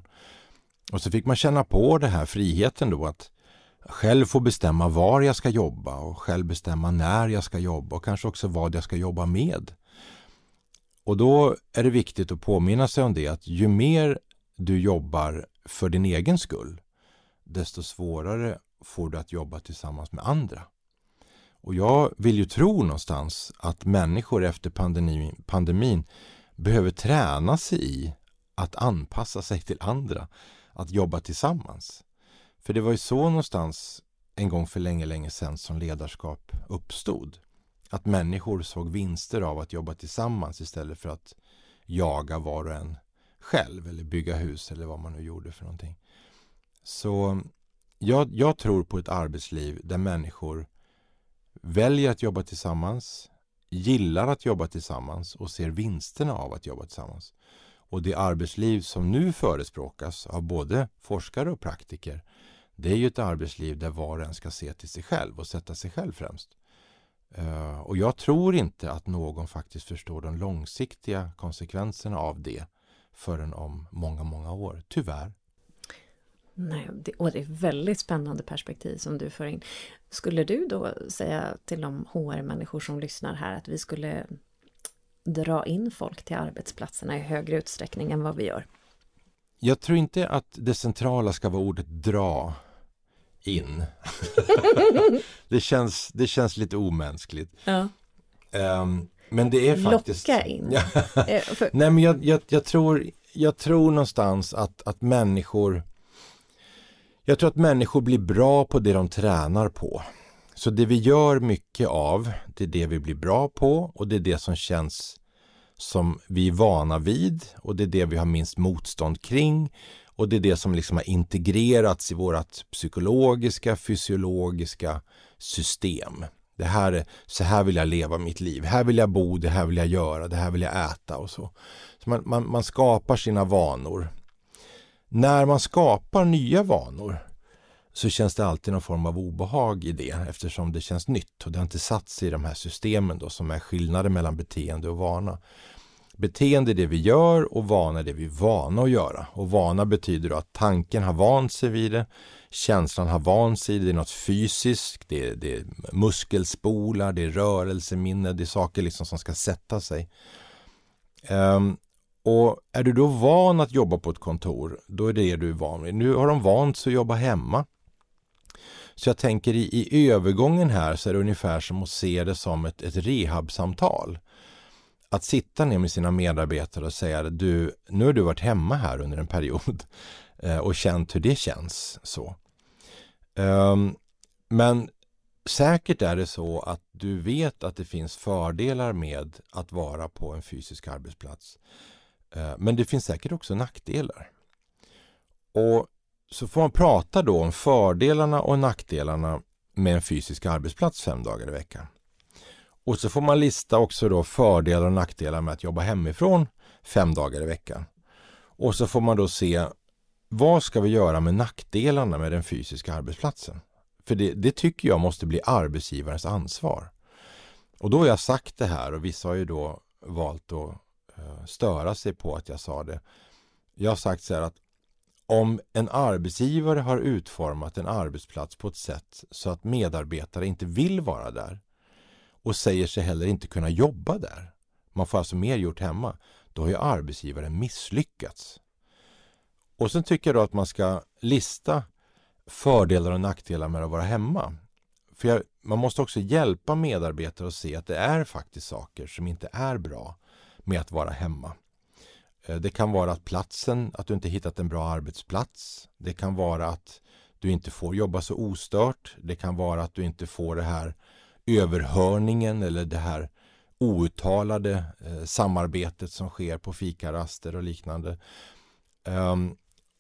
Och så fick man känna på den här friheten då att själv få bestämma var jag ska jobba och själv bestämma när jag ska jobba och kanske också vad jag ska jobba med. Och då är det viktigt att påminna sig om det att ju mer du jobbar för din egen skull desto svårare får du att jobba tillsammans med andra. Och jag vill ju tro någonstans att människor efter pandemin, pandemin behöver träna sig i att anpassa sig till andra, att jobba tillsammans. För det var ju så någonstans en gång för länge, länge sedan som ledarskap uppstod. Att människor såg vinster av att jobba tillsammans istället för att jaga var och en själv eller bygga hus eller vad man nu gjorde för någonting. Så jag, jag tror på ett arbetsliv där människor väljer att jobba tillsammans, gillar att jobba tillsammans och ser vinsterna av att jobba tillsammans. Och det arbetsliv som nu förespråkas av både forskare och praktiker det är ju ett arbetsliv där var och en ska se till sig själv och sätta sig själv främst. Uh, och jag tror inte att någon faktiskt förstår de långsiktiga konsekvenserna av det förrän om många, många år. Tyvärr. Nej, det, och det är väldigt spännande perspektiv som du för in. Skulle du då säga till de HR-människor som lyssnar här att vi skulle dra in folk till arbetsplatserna i högre utsträckning än vad vi gör? Jag tror inte att det centrala ska vara ordet dra in. det, känns, det känns lite omänskligt. Ja. Um, men det är faktiskt... Locka in. Eh, Nej men jag, jag, jag, tror, jag tror någonstans att, att människor Jag tror att människor blir bra på det de tränar på. Så det vi gör mycket av, det är det vi blir bra på och det är det som känns som vi är vana vid och det är det vi har minst motstånd kring och det är det som liksom har integrerats i vårt psykologiska, fysiologiska system. Det här så här vill jag leva mitt liv, här vill jag bo, det här vill jag göra, det här vill jag äta och så. så man, man, man skapar sina vanor. När man skapar nya vanor så känns det alltid någon form av obehag i det eftersom det känns nytt och det har inte satt sig i de här systemen då som är skillnaden mellan beteende och vana. Beteende är det vi gör och vana är det vi är vana att göra. Och vana betyder då att tanken har vant sig vid det, känslan har vant sig, det är något fysiskt, det är, det är muskelspolar, det är rörelseminne, det är saker liksom som ska sätta sig. Um, och är du då van att jobba på ett kontor, då är det det du är van vid. Nu har de vant sig att jobba hemma. Så jag tänker i, i övergången här så är det ungefär som att se det som ett, ett rehabsamtal. Att sitta ner med sina medarbetare och säga du, nu har du varit hemma här under en period eh, och känt hur det känns. så. Ehm, men säkert är det så att du vet att det finns fördelar med att vara på en fysisk arbetsplats. Eh, men det finns säkert också nackdelar. Och så får man prata då om fördelarna och nackdelarna med en fysisk arbetsplats fem dagar i veckan. Och så får man lista också då fördelar och nackdelar med att jobba hemifrån fem dagar i veckan. Och så får man då se vad ska vi göra med nackdelarna med den fysiska arbetsplatsen? För det, det tycker jag måste bli arbetsgivarens ansvar. Och då har jag sagt det här och vissa har ju då valt att eh, störa sig på att jag sa det. Jag har sagt så här att om en arbetsgivare har utformat en arbetsplats på ett sätt så att medarbetare inte vill vara där och säger sig heller inte kunna jobba där. Man får alltså mer gjort hemma. Då har ju arbetsgivaren misslyckats. Och sen tycker jag då att man ska lista fördelar och nackdelar med att vara hemma. För jag, man måste också hjälpa medarbetare att se att det är faktiskt saker som inte är bra med att vara hemma. Eh, det kan vara att platsen, att du inte hittat en bra arbetsplats. Det kan vara att du inte får jobba så ostört. Det kan vara att du inte får det här överhörningen eller det här outtalade eh, samarbetet som sker på fikaraster och liknande. Um,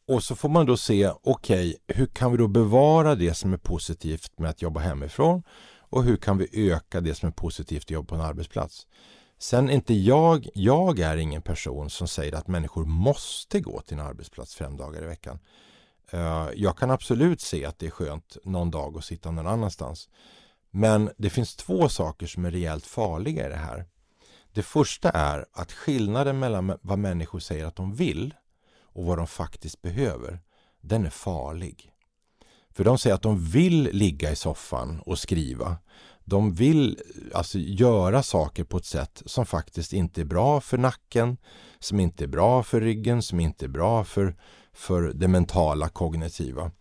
och så får man då se, okej, okay, hur kan vi då bevara det som är positivt med att jobba hemifrån och hur kan vi öka det som är positivt att jobba på en arbetsplats? Sen är inte jag, jag är ingen person som säger att människor måste gå till en arbetsplats fem dagar i veckan. Uh, jag kan absolut se att det är skönt någon dag att sitta någon annanstans. Men det finns två saker som är rejält farliga i det här. Det första är att skillnaden mellan vad människor säger att de vill och vad de faktiskt behöver, den är farlig. För de säger att de vill ligga i soffan och skriva. De vill alltså göra saker på ett sätt som faktiskt inte är bra för nacken, som inte är bra för ryggen, som inte är bra för, för det mentala kognitiva.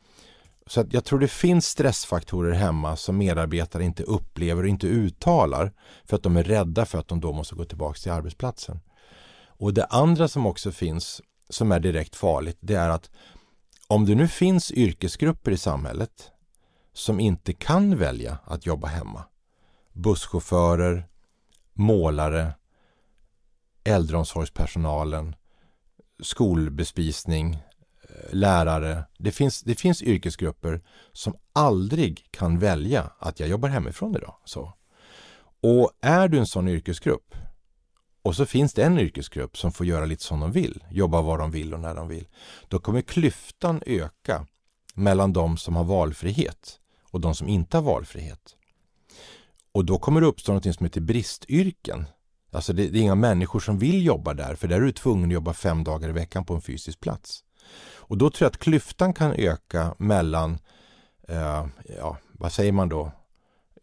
Så att jag tror det finns stressfaktorer hemma som medarbetare inte upplever och inte uttalar för att de är rädda för att de då måste gå tillbaka till arbetsplatsen. Och det andra som också finns som är direkt farligt det är att om det nu finns yrkesgrupper i samhället som inte kan välja att jobba hemma busschaufförer, målare, äldreomsorgspersonalen, skolbespisning, lärare. Det finns, det finns yrkesgrupper som aldrig kan välja att jag jobbar hemifrån idag. Så. Och är du en sån yrkesgrupp och så finns det en yrkesgrupp som får göra lite som de vill, jobba var de vill och när de vill. Då kommer klyftan öka mellan de som har valfrihet och de som inte har valfrihet. Och då kommer det uppstå något som heter bristyrken. Alltså det, det är inga människor som vill jobba där, för där är du tvungen att jobba fem dagar i veckan på en fysisk plats. Och då tror jag att klyftan kan öka mellan, eh, ja, vad säger man då?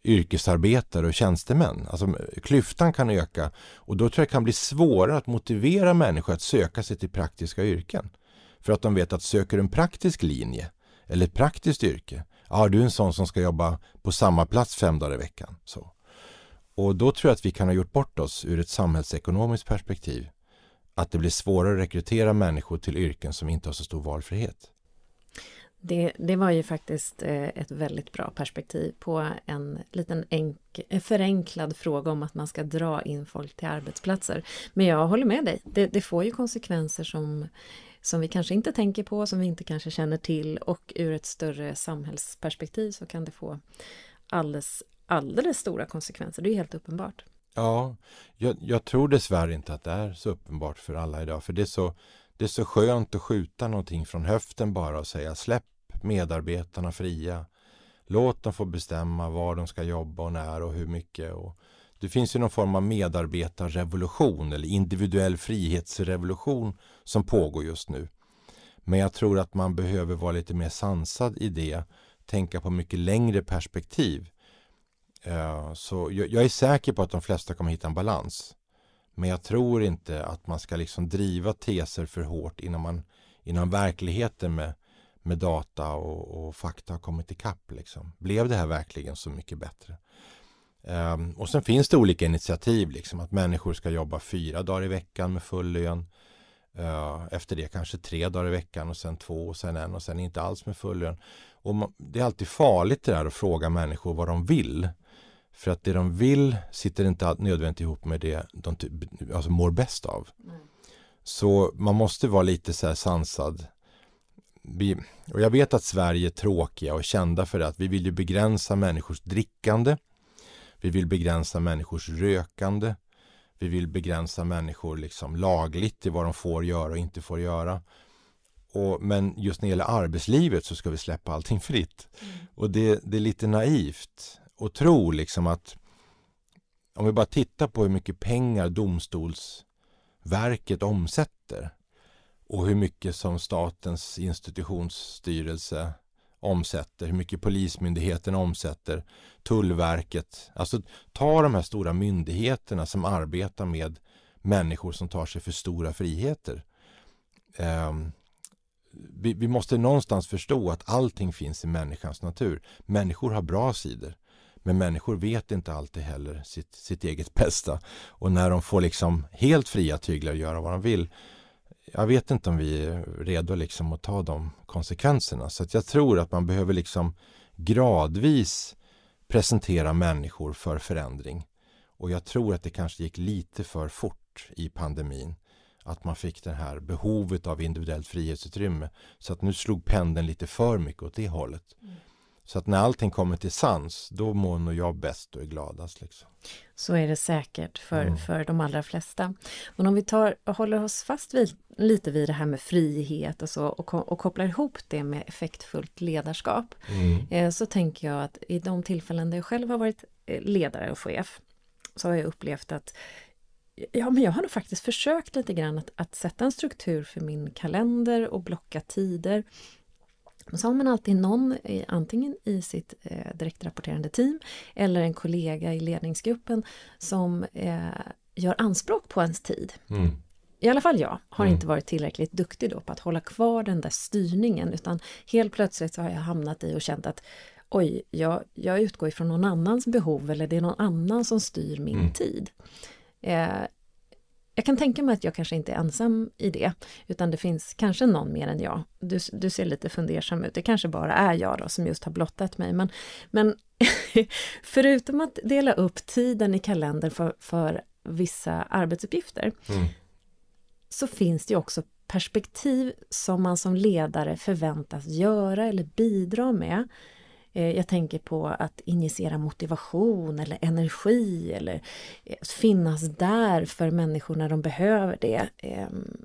yrkesarbetare och tjänstemän. Alltså klyftan kan öka och då tror jag det kan bli svårare att motivera människor att söka sig till praktiska yrken. För att de vet att söker du en praktisk linje eller ett praktiskt yrke, ja du är en sån som ska jobba på samma plats fem dagar i veckan. Så. Och då tror jag att vi kan ha gjort bort oss ur ett samhällsekonomiskt perspektiv. Att det blir svårare att rekrytera människor till yrken som inte har så stor valfrihet. Det, det var ju faktiskt eh, ett väldigt bra perspektiv på en liten enk, förenklad fråga om att man ska dra in folk till arbetsplatser. Men jag håller med dig, det, det får ju konsekvenser som, som vi kanske inte tänker på, som vi inte kanske känner till och ur ett större samhällsperspektiv så kan det få alldeles, alldeles stora konsekvenser. Det är helt uppenbart. Ja, jag, jag tror dessvärre inte att det är så uppenbart för alla idag, för det är så det är så skönt att skjuta någonting från höften bara och säga släpp medarbetarna fria. Låt dem få bestämma var de ska jobba och när och hur mycket. Och det finns ju någon form av medarbetarrevolution eller individuell frihetsrevolution som pågår just nu. Men jag tror att man behöver vara lite mer sansad i det, tänka på mycket längre perspektiv. Eh, så jag är säker på att de flesta kommer hitta en balans. Men jag tror inte att man ska liksom driva teser för hårt innan, man, innan verkligheten med, med data och, och fakta har kommit ikapp. Liksom. Blev det här verkligen så mycket bättre? Um, och sen finns det olika initiativ, liksom, att människor ska jobba fyra dagar i veckan med full lön. Uh, efter det kanske tre dagar i veckan och sen två och sen en och sen inte alls med full lön. Och man, det är alltid farligt det där att fråga människor vad de vill. För att det de vill sitter inte nödvändigt ihop med det de alltså mår bäst av. Mm. Så man måste vara lite så här sansad. Vi, och jag vet att Sverige är tråkiga och kända för det att vi vill ju begränsa människors drickande. Vi vill begränsa människors rökande. Vi vill begränsa människor liksom lagligt i vad de får göra och inte får göra. Och, men just när det gäller arbetslivet så ska vi släppa allting fritt. Mm. Och det, det är lite naivt och tro liksom att om vi bara tittar på hur mycket pengar domstolsverket omsätter och hur mycket som statens institutionsstyrelse omsätter, hur mycket Polismyndigheten omsätter, Tullverket. Alltså ta de här stora myndigheterna som arbetar med människor som tar sig för stora friheter. Um, vi, vi, måste någonstans förstå att allting finns i människans natur. Människor har bra sidor. Men människor vet inte alltid heller sitt, sitt eget bästa. Och när de får liksom helt fria tyglar att göra vad de vill. Jag vet inte om vi är redo liksom att ta de konsekvenserna. Så att jag tror att man behöver liksom gradvis presentera människor för förändring. Och jag tror att det kanske gick lite för fort i pandemin. Att man fick det här behovet av individuellt frihetsutrymme. Så att nu slog pendeln lite för mycket åt det hållet. Mm. Så att när allting kommer till sans, då mår nog jag bäst och är gladast. Liksom. Så är det säkert för, mm. för de allra flesta. Men om vi tar håller oss fast vid, lite vid det här med frihet och så och, och kopplar ihop det med effektfullt ledarskap. Mm. Eh, så tänker jag att i de tillfällen där jag själv har varit eh, ledare och chef så har jag upplevt att Ja, men jag har nog faktiskt försökt lite grann att, att sätta en struktur för min kalender och blocka tider så har man alltid någon, antingen i sitt eh, direktrapporterande team eller en kollega i ledningsgruppen som eh, gör anspråk på ens tid. Mm. I alla fall jag har mm. inte varit tillräckligt duktig då på att hålla kvar den där styrningen utan helt plötsligt så har jag hamnat i och känt att oj, jag, jag utgår ifrån någon annans behov eller det är någon annan som styr min mm. tid. Eh, jag kan tänka mig att jag kanske inte är ensam i det, utan det finns kanske någon mer än jag. Du, du ser lite fundersam ut, det kanske bara är jag då som just har blottat mig. Men, men förutom att dela upp tiden i kalendern för, för vissa arbetsuppgifter, mm. så finns det också perspektiv som man som ledare förväntas göra eller bidra med Eh, jag tänker på att injicera motivation eller energi eller eh, finnas där för människor när de behöver det. Ehm,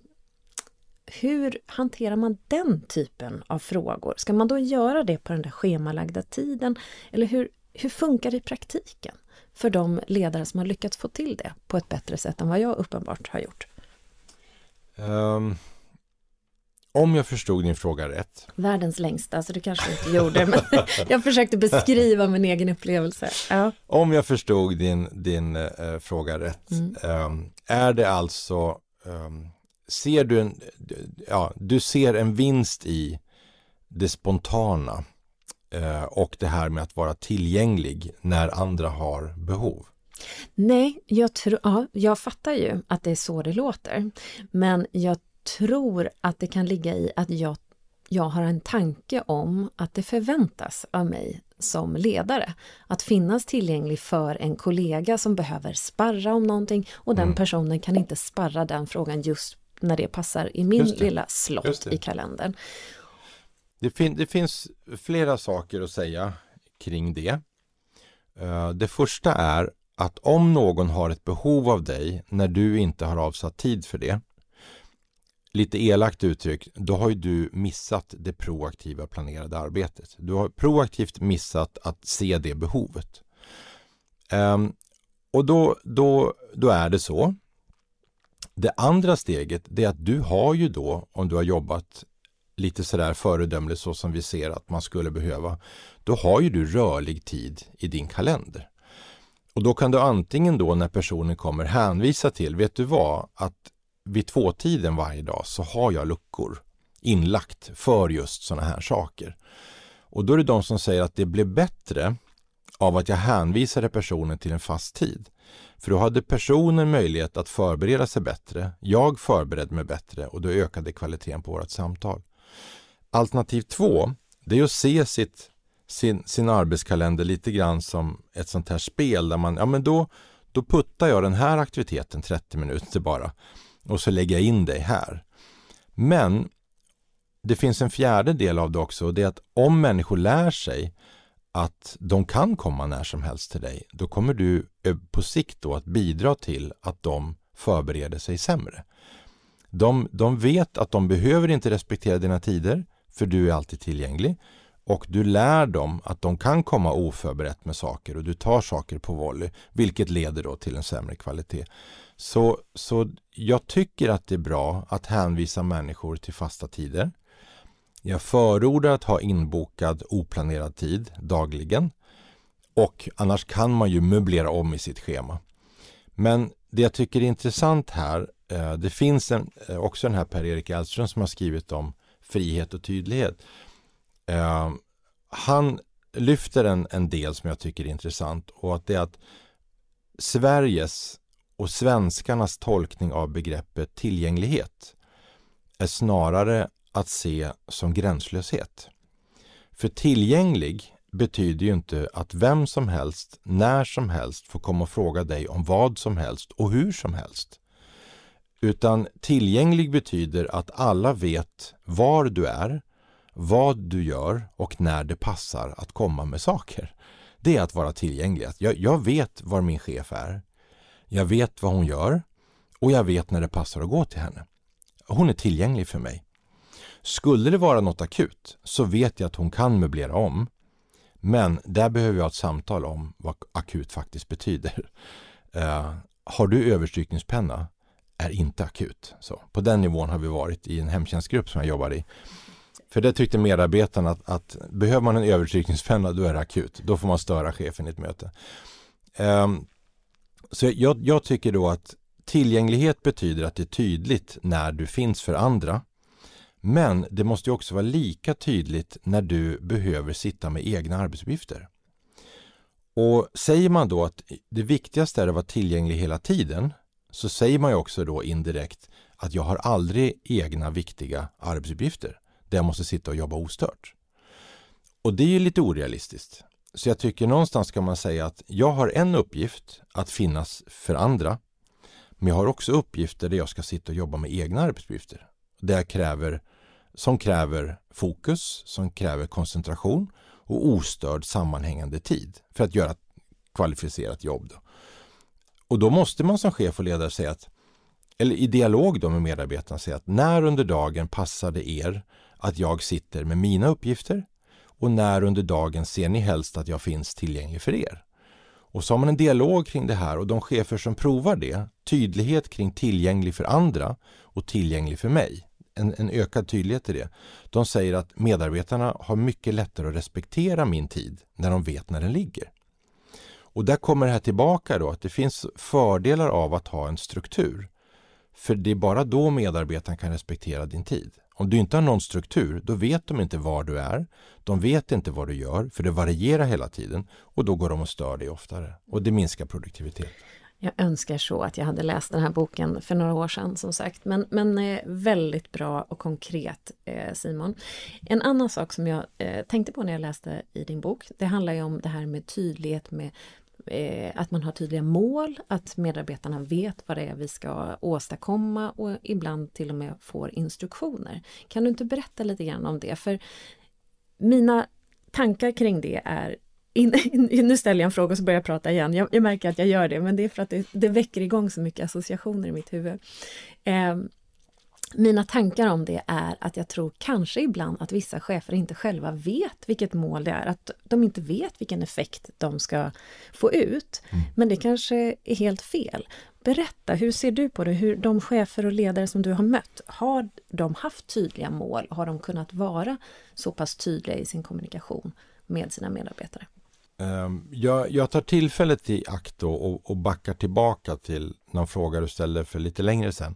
hur hanterar man den typen av frågor? Ska man då göra det på den där schemalagda tiden? Eller hur, hur funkar det i praktiken för de ledare som har lyckats få till det på ett bättre sätt än vad jag uppenbart har gjort? Um, om jag förstod din fråga rätt. Världens längsta, så det kanske inte gjorde, men jag försökte beskriva min egen upplevelse. Ja. Om jag förstod din, din uh, fråga rätt, mm. um, är det alltså, um, ser du en, ja, du ser en vinst i det spontana uh, och det här med att vara tillgänglig när andra har behov? Nej, jag, tror, ja, jag fattar ju att det är så det låter. Men jag tror att det kan ligga i att jag, jag har en tanke om att det förväntas av mig som ledare. Att finnas tillgänglig för en kollega som behöver sparra om någonting och den mm. personen kan inte sparra den frågan just när det passar i min lilla slott i kalendern. Det, fin det, finns flera saker att säga kring det. Uh, det första är att om någon har ett behov av dig när du inte har avsatt tid för det, lite elakt uttryck, då har ju du missat det proaktiva planerade arbetet. Du har proaktivt missat att se det behovet. Um, och då, då, då är det så. Det andra steget det är att du har ju då, om du har jobbat lite sådär föredömligt så som vi ser att man skulle behöva, då har ju du rörlig tid i din kalender. Och då kan du antingen då när personen kommer hänvisa till, vet du vad, att vid tvåtiden varje dag så har jag luckor inlagt för just sådana här saker. Och då är det de som säger att det blev bättre av att jag hänvisade personen till en fast tid. För då hade personen möjlighet att förbereda sig bättre, jag förberedde mig bättre och då ökade kvaliteten på vårt samtal. Alternativ två, det är att se sitt sin, sin arbetskalender lite grann som ett sånt här spel där man, ja men då, då puttar jag den här aktiviteten 30 minuter bara och så lägger jag in dig här. Men det finns en fjärde del av det också och det är att om människor lär sig att de kan komma när som helst till dig, då kommer du eh, på sikt då att bidra till att de förbereder sig sämre. De, de vet att de behöver inte respektera dina tider, för du är alltid tillgänglig och du lär dem att de kan komma oförberett med saker och du tar saker på volley, vilket leder då till en sämre kvalitet. Så, så jag tycker att det är bra att hänvisa människor till fasta tider. Jag förordar att ha inbokad oplanerad tid dagligen och annars kan man ju möblera om i sitt schema. Men det jag tycker är intressant här, eh, det finns en, eh, också den här Per-Erik Elström som har skrivit om frihet och tydlighet. Eh, han lyfter en, en del som jag tycker är intressant och att det är att Sveriges och svenskarnas tolkning av begreppet tillgänglighet är snarare att se som gränslöshet. För tillgänglig betyder ju inte att vem som helst, när som helst får komma och fråga dig om vad som helst och hur som helst. Utan tillgänglig betyder att alla vet var du är, vad du gör och när det passar att komma med saker. Det är att vara tillgänglig. Jag, jag vet var min chef är. Jag vet vad hon gör och jag vet när det passar att gå till henne. Hon är tillgänglig för mig. Skulle det vara något akut så vet jag att hon kan möblera om. Men där behöver jag ett samtal om vad akut faktiskt betyder. Uh, har du överstrykningspenna är inte akut. Så på den nivån har vi varit i en hemtjänstgrupp som jag jobbar i. För det tyckte medarbetarna att, att behöver man en överstrykningspenna då är det akut. Då får man störa chefen i ett möte. Um, så jag, jag tycker då att tillgänglighet betyder att det är tydligt när du finns för andra. Men det måste också vara lika tydligt när du behöver sitta med egna arbetsuppgifter. Och säger man då att det viktigaste är att vara tillgänglig hela tiden så säger man ju också då indirekt att jag har aldrig egna viktiga arbetsuppgifter där jag måste sitta och jobba ostört. Och det är ju lite orealistiskt. Så jag tycker någonstans kan man säga att jag har en uppgift att finnas för andra. Men jag har också uppgifter där jag ska sitta och jobba med egna arbetsuppgifter. Där jag kräver, som kräver fokus, som kräver koncentration och ostörd sammanhängande tid för att göra ett kvalificerat jobb. Då. Och då måste man som chef och ledare säga att, eller i dialog då med medarbetarna säga att när under dagen passar det er att jag sitter med mina uppgifter och när under dagen ser ni helst att jag finns tillgänglig för er? Och så har man en dialog kring det här och de chefer som provar det, tydlighet kring tillgänglig för andra och tillgänglig för mig. en, en ökad tydlighet i det. De säger att medarbetarna har mycket lättare att respektera min tid när de vet när den ligger. Och där kommer det här tillbaka då att det finns fördelar av att ha en struktur. För det är bara då medarbetaren kan respektera din tid. Om du inte har någon struktur, då vet de inte var du är. De vet inte vad du gör, för det varierar hela tiden. Och då går de och stör dig oftare. Och det minskar produktiviteten. Jag önskar så att jag hade läst den här boken för några år sedan som sagt. Men, men eh, väldigt bra och konkret eh, Simon. En annan sak som jag eh, tänkte på när jag läste i din bok, det handlar ju om det här med tydlighet med eh, att man har tydliga mål, att medarbetarna vet vad det är vi ska åstadkomma och ibland till och med får instruktioner. Kan du inte berätta lite grann om det? För mina tankar kring det är in, in, nu ställer jag en fråga och så börjar jag prata igen. Jag, jag, märker att jag gör det, men det är för att det, det väcker igång så mycket associationer i mitt huvud. Eh, mina tankar om det är att jag tror kanske ibland att vissa chefer inte själva vet vilket mål det är, att de inte vet vilken effekt de ska få ut. Mm. Men det kanske är helt fel. Berätta, hur ser du på det? Hur de chefer och ledare som du har mött, har de haft tydliga mål? Har de kunnat vara så pass tydliga i sin kommunikation med sina medarbetare? Ehm, jag, jag, tar tillfället i akt och, och backar tillbaka till någon fråga du ställde för lite längre sedan.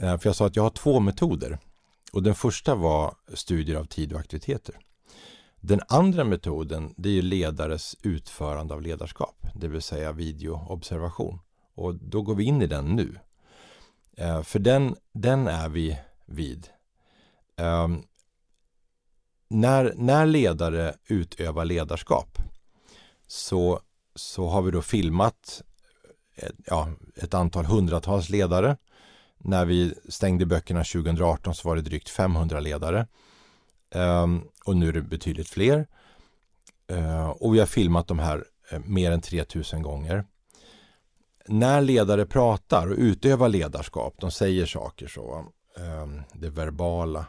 Eh, för jag sa att jag har två metoder. Och den första var studier av tid och aktiviteter. Den andra metoden det är ledares utförande av ledarskap, det vill säga videoobservation. Och då går vi in i den nu. Eh, för den, den är vi vid. Ehm, när, när ledare utövar ledarskap så, så har vi då filmat ett, ja, ett antal hundratals ledare. När vi stängde böckerna 2018 så var det drygt 500 ledare. Ehm, och nu är det betydligt fler. Ehm, och vi har filmat de här eh, mer än 3000 gånger. När ledare pratar och utövar ledarskap, de säger saker så, ehm, det verbala,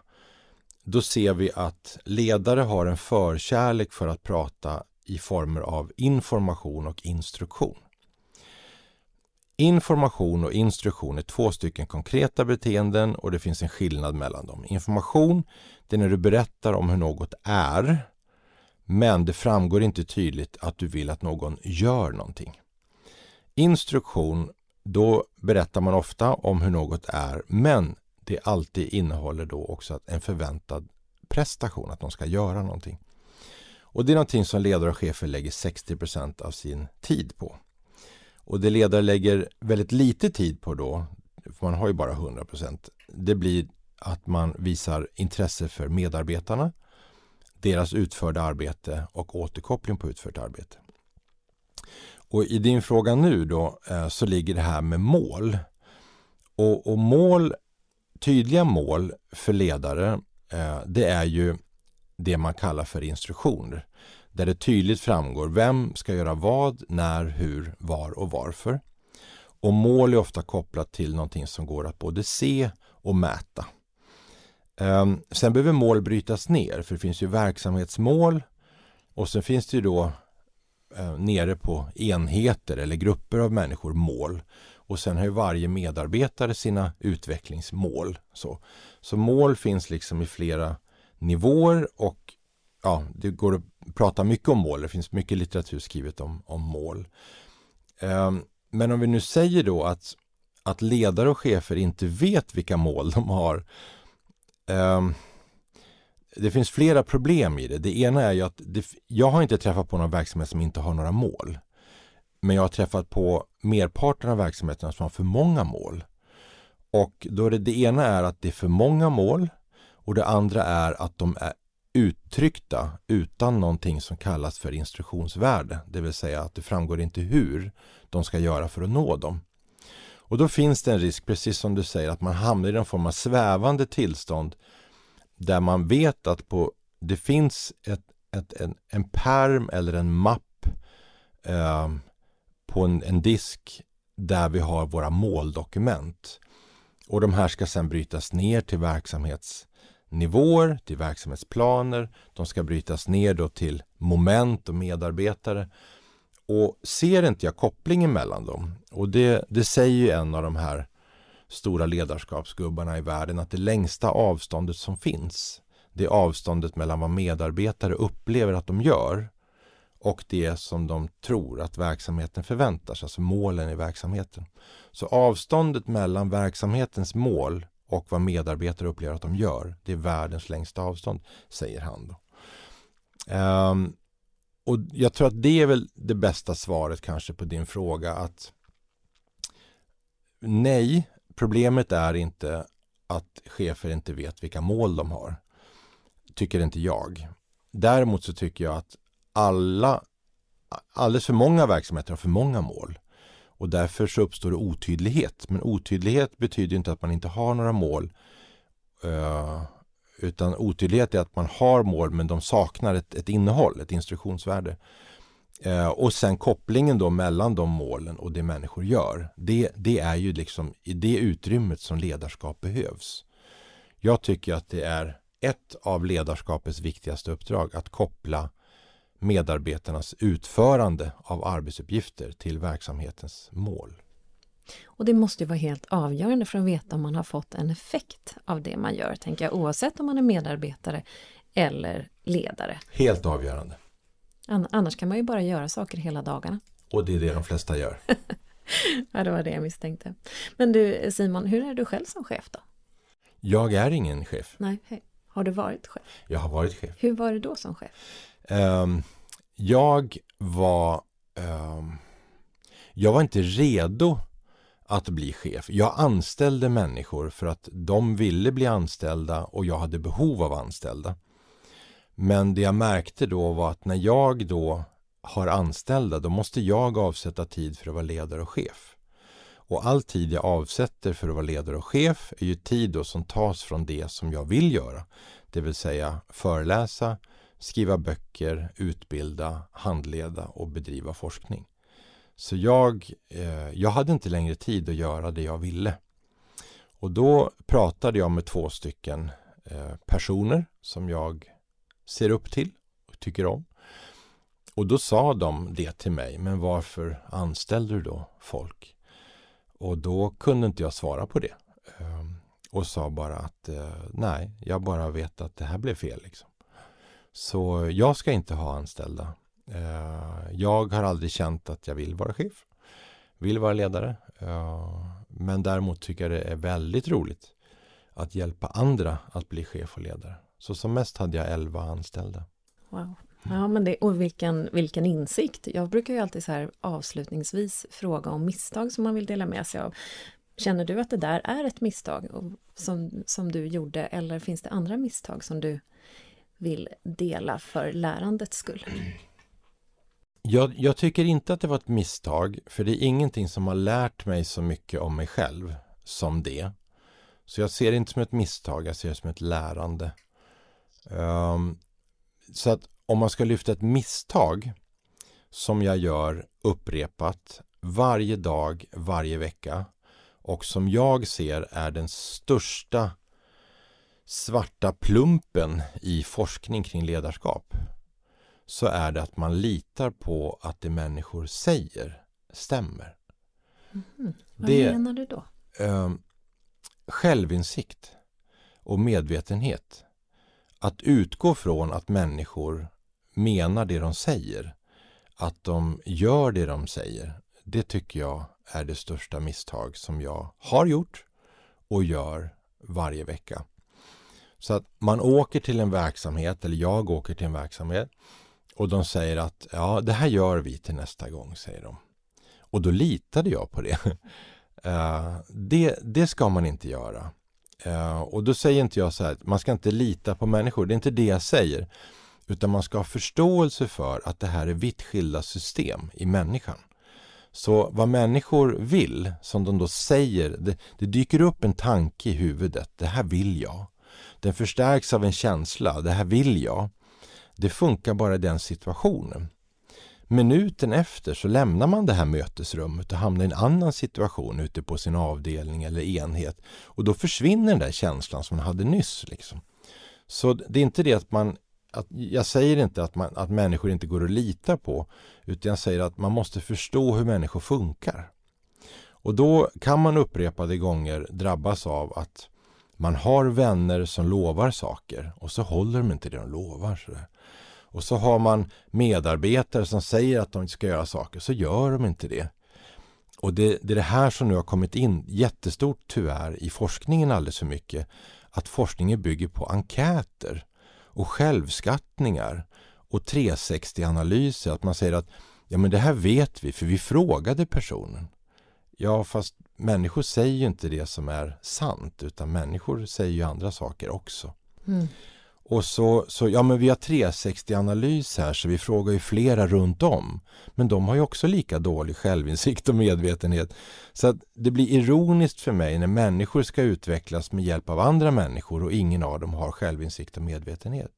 då ser vi att ledare har en förkärlek för att prata i former av information och instruktion. Information och instruktion är två stycken konkreta beteenden och det finns en skillnad mellan dem. Information, det är när du berättar om hur något är, men det framgår inte tydligt att du vill att någon gör någonting. Instruktion, då berättar man ofta om hur något är, men det alltid innehåller då också en förväntad prestation, att de ska göra någonting. Och det är någonting som ledare och chefer lägger 60% av sin tid på. Och det ledare lägger väldigt lite tid på då, för man har ju bara 100% det blir att man visar intresse för medarbetarna, deras utförda arbete och återkoppling på utfört arbete. Och i din fråga nu då eh, så ligger det här med mål. Och, och mål, tydliga mål för ledare, eh, det är ju det man kallar för instruktioner. Där det tydligt framgår vem ska göra vad, när, hur, var och varför. Och mål är ofta kopplat till någonting som går att både se och mäta. Ehm, sen behöver mål brytas ner för det finns ju verksamhetsmål och sen finns det ju då eh, nere på enheter eller grupper av människor mål. Och sen har ju varje medarbetare sina utvecklingsmål. Så, så mål finns liksom i flera nivåer och ja, det går att pratar mycket om mål. Det finns mycket litteratur skrivet om, om mål. Ehm, men om vi nu säger då att, att ledare och chefer inte vet vilka mål de har. Ehm, det finns flera problem i det. Det ena är ju att det, jag har inte träffat på någon verksamhet som inte har några mål. Men jag har träffat på merparten av verksamheterna som har för många mål. Och då är det, det ena är att det är för många mål och det andra är att de är uttryckta utan någonting som kallas för instruktionsvärde. Det vill säga att det framgår inte hur de ska göra för att nå dem. Och då finns det en risk, precis som du säger, att man hamnar i någon form av svävande tillstånd där man vet att på, det finns ett, ett, en, en perm eller en mapp eh, på en, en disk där vi har våra måldokument. Och de här ska sedan brytas ner till verksamhets nivåer, till verksamhetsplaner. De ska brytas ner då till moment och medarbetare. Och ser inte jag kopplingen mellan dem, och det, det säger ju en av de här stora ledarskapsgubbarna i världen att det längsta avståndet som finns det är avståndet mellan vad medarbetare upplever att de gör och det som de tror att verksamheten förväntar sig, alltså målen i verksamheten. Så avståndet mellan verksamhetens mål och vad medarbetare upplever att de gör, det är världens längsta avstånd, säger han. Då. Um, och jag tror att det är väl det bästa svaret kanske på din fråga att nej, problemet är inte att chefer inte vet vilka mål de har. Tycker inte jag. Däremot så tycker jag att alla, alldeles för många verksamheter har för många mål. Och därför så uppstår det otydlighet. Men otydlighet betyder inte att man inte har några mål. Eh, utan otydlighet är att man har mål men de saknar ett, ett innehåll, ett instruktionsvärde. Eh, och sen kopplingen då mellan de målen och det människor gör. Det, det är ju liksom i det utrymmet som ledarskap behövs. Jag tycker att det är ett av ledarskapets viktigaste uppdrag att koppla medarbetarnas utförande av arbetsuppgifter till verksamhetens mål. Och det måste ju vara helt avgörande för att veta om man har fått en effekt av det man gör, tänker jag, oavsett om man är medarbetare eller ledare. Helt avgörande. Annars kan man ju bara göra saker hela dagarna. Och det är det de flesta gör. ja, det var det jag misstänkte. Men du Simon, hur är du själv som chef då? Jag är ingen chef. Nej, hej. Har du varit chef? Jag har varit chef. Hur var du då som chef? Ehm, jag var ehm, Jag var inte redo att bli chef. Jag anställde människor för att de ville bli anställda och jag hade behov av anställda. Men det jag märkte då var att när jag då har anställda, då måste jag avsätta tid för att vara ledare och chef. Och all tid jag avsätter för att vara ledare och chef är ju tid då som tas från det som jag vill göra. Det vill säga föreläsa, skriva böcker, utbilda, handleda och bedriva forskning. Så jag, eh, jag hade inte längre tid att göra det jag ville. Och då pratade jag med två stycken eh, personer som jag ser upp till och tycker om. Och då sa de det till mig, men varför anställde du då folk? Och då kunde inte jag svara på det. Eh, och sa bara att eh, nej, jag bara vet att det här blev fel. Liksom. Så jag ska inte ha anställda. Eh, jag har aldrig känt att jag vill vara chef. Vill vara ledare. Eh, men däremot tycker jag det är väldigt roligt att hjälpa andra att bli chef och ledare. Så som mest hade jag elva anställda. Wow. Ja, men det, och vilken, vilken insikt. Jag brukar ju alltid så här avslutningsvis fråga om misstag som man vill dela med sig av. Känner du att det där är ett misstag som, som du gjorde eller finns det andra misstag som du vill dela för lärandets skull? Jag, jag, tycker inte att det var ett misstag, för det är ingenting som har lärt mig så mycket om mig själv som det. Så jag ser det inte som ett misstag, jag ser det som ett lärande. Um, så att om man ska lyfta ett misstag som jag gör upprepat varje dag, varje vecka och som jag ser är den största svarta plumpen i forskning kring ledarskap så är det att man litar på att det människor säger stämmer. Mm. Vad det, menar du då? Eh, självinsikt och medvetenhet. Att utgå från att människor menar det de säger, att de gör det de säger, det tycker jag är det största misstag som jag har gjort och gör varje vecka. Så att man åker till en verksamhet, eller jag åker till en verksamhet och de säger att ja, det här gör vi till nästa gång, säger de. Och då litade jag på det. Uh, det, det ska man inte göra. Uh, och då säger inte jag så här, man ska inte lita på människor, det är inte det jag säger. Utan man ska ha förståelse för att det här är vitt skilda system i människan. Så vad människor vill, som de då säger, det, det, dyker upp en tanke i huvudet. Det här vill jag. Den förstärks av en känsla. Det här vill jag. Det funkar bara i den situationen. Minuten efter så lämnar man det här mötesrummet och hamnar i en annan situation ute på sin avdelning eller enhet. Och då försvinner den där känslan som man hade nyss. Liksom. Så det är inte det att man att jag säger inte att, man, att människor inte går att lita på utan jag säger att man måste förstå hur människor funkar. Och då kan man upprepade gånger drabbas av att man har vänner som lovar saker och så håller de inte det de lovar. Sådär. Och så har man medarbetare som säger att de ska göra saker, så gör de inte det. Och det, det är det här som nu har kommit in jättestort tyvärr i forskningen alldeles för mycket. Att forskningen bygger på enkäter och självskattningar och 360-analyser. Att man säger att ja men det här vet vi för vi frågade personen. Ja fast människor säger ju inte det som är sant utan människor säger ju andra saker också. Mm. Och så, så, ja men vi har 360-analys här så vi frågar ju flera runt om. Men de har ju också lika dålig självinsikt och medvetenhet. Så att det blir ironiskt för mig när människor ska utvecklas med hjälp av andra människor och ingen av dem har självinsikt och medvetenhet.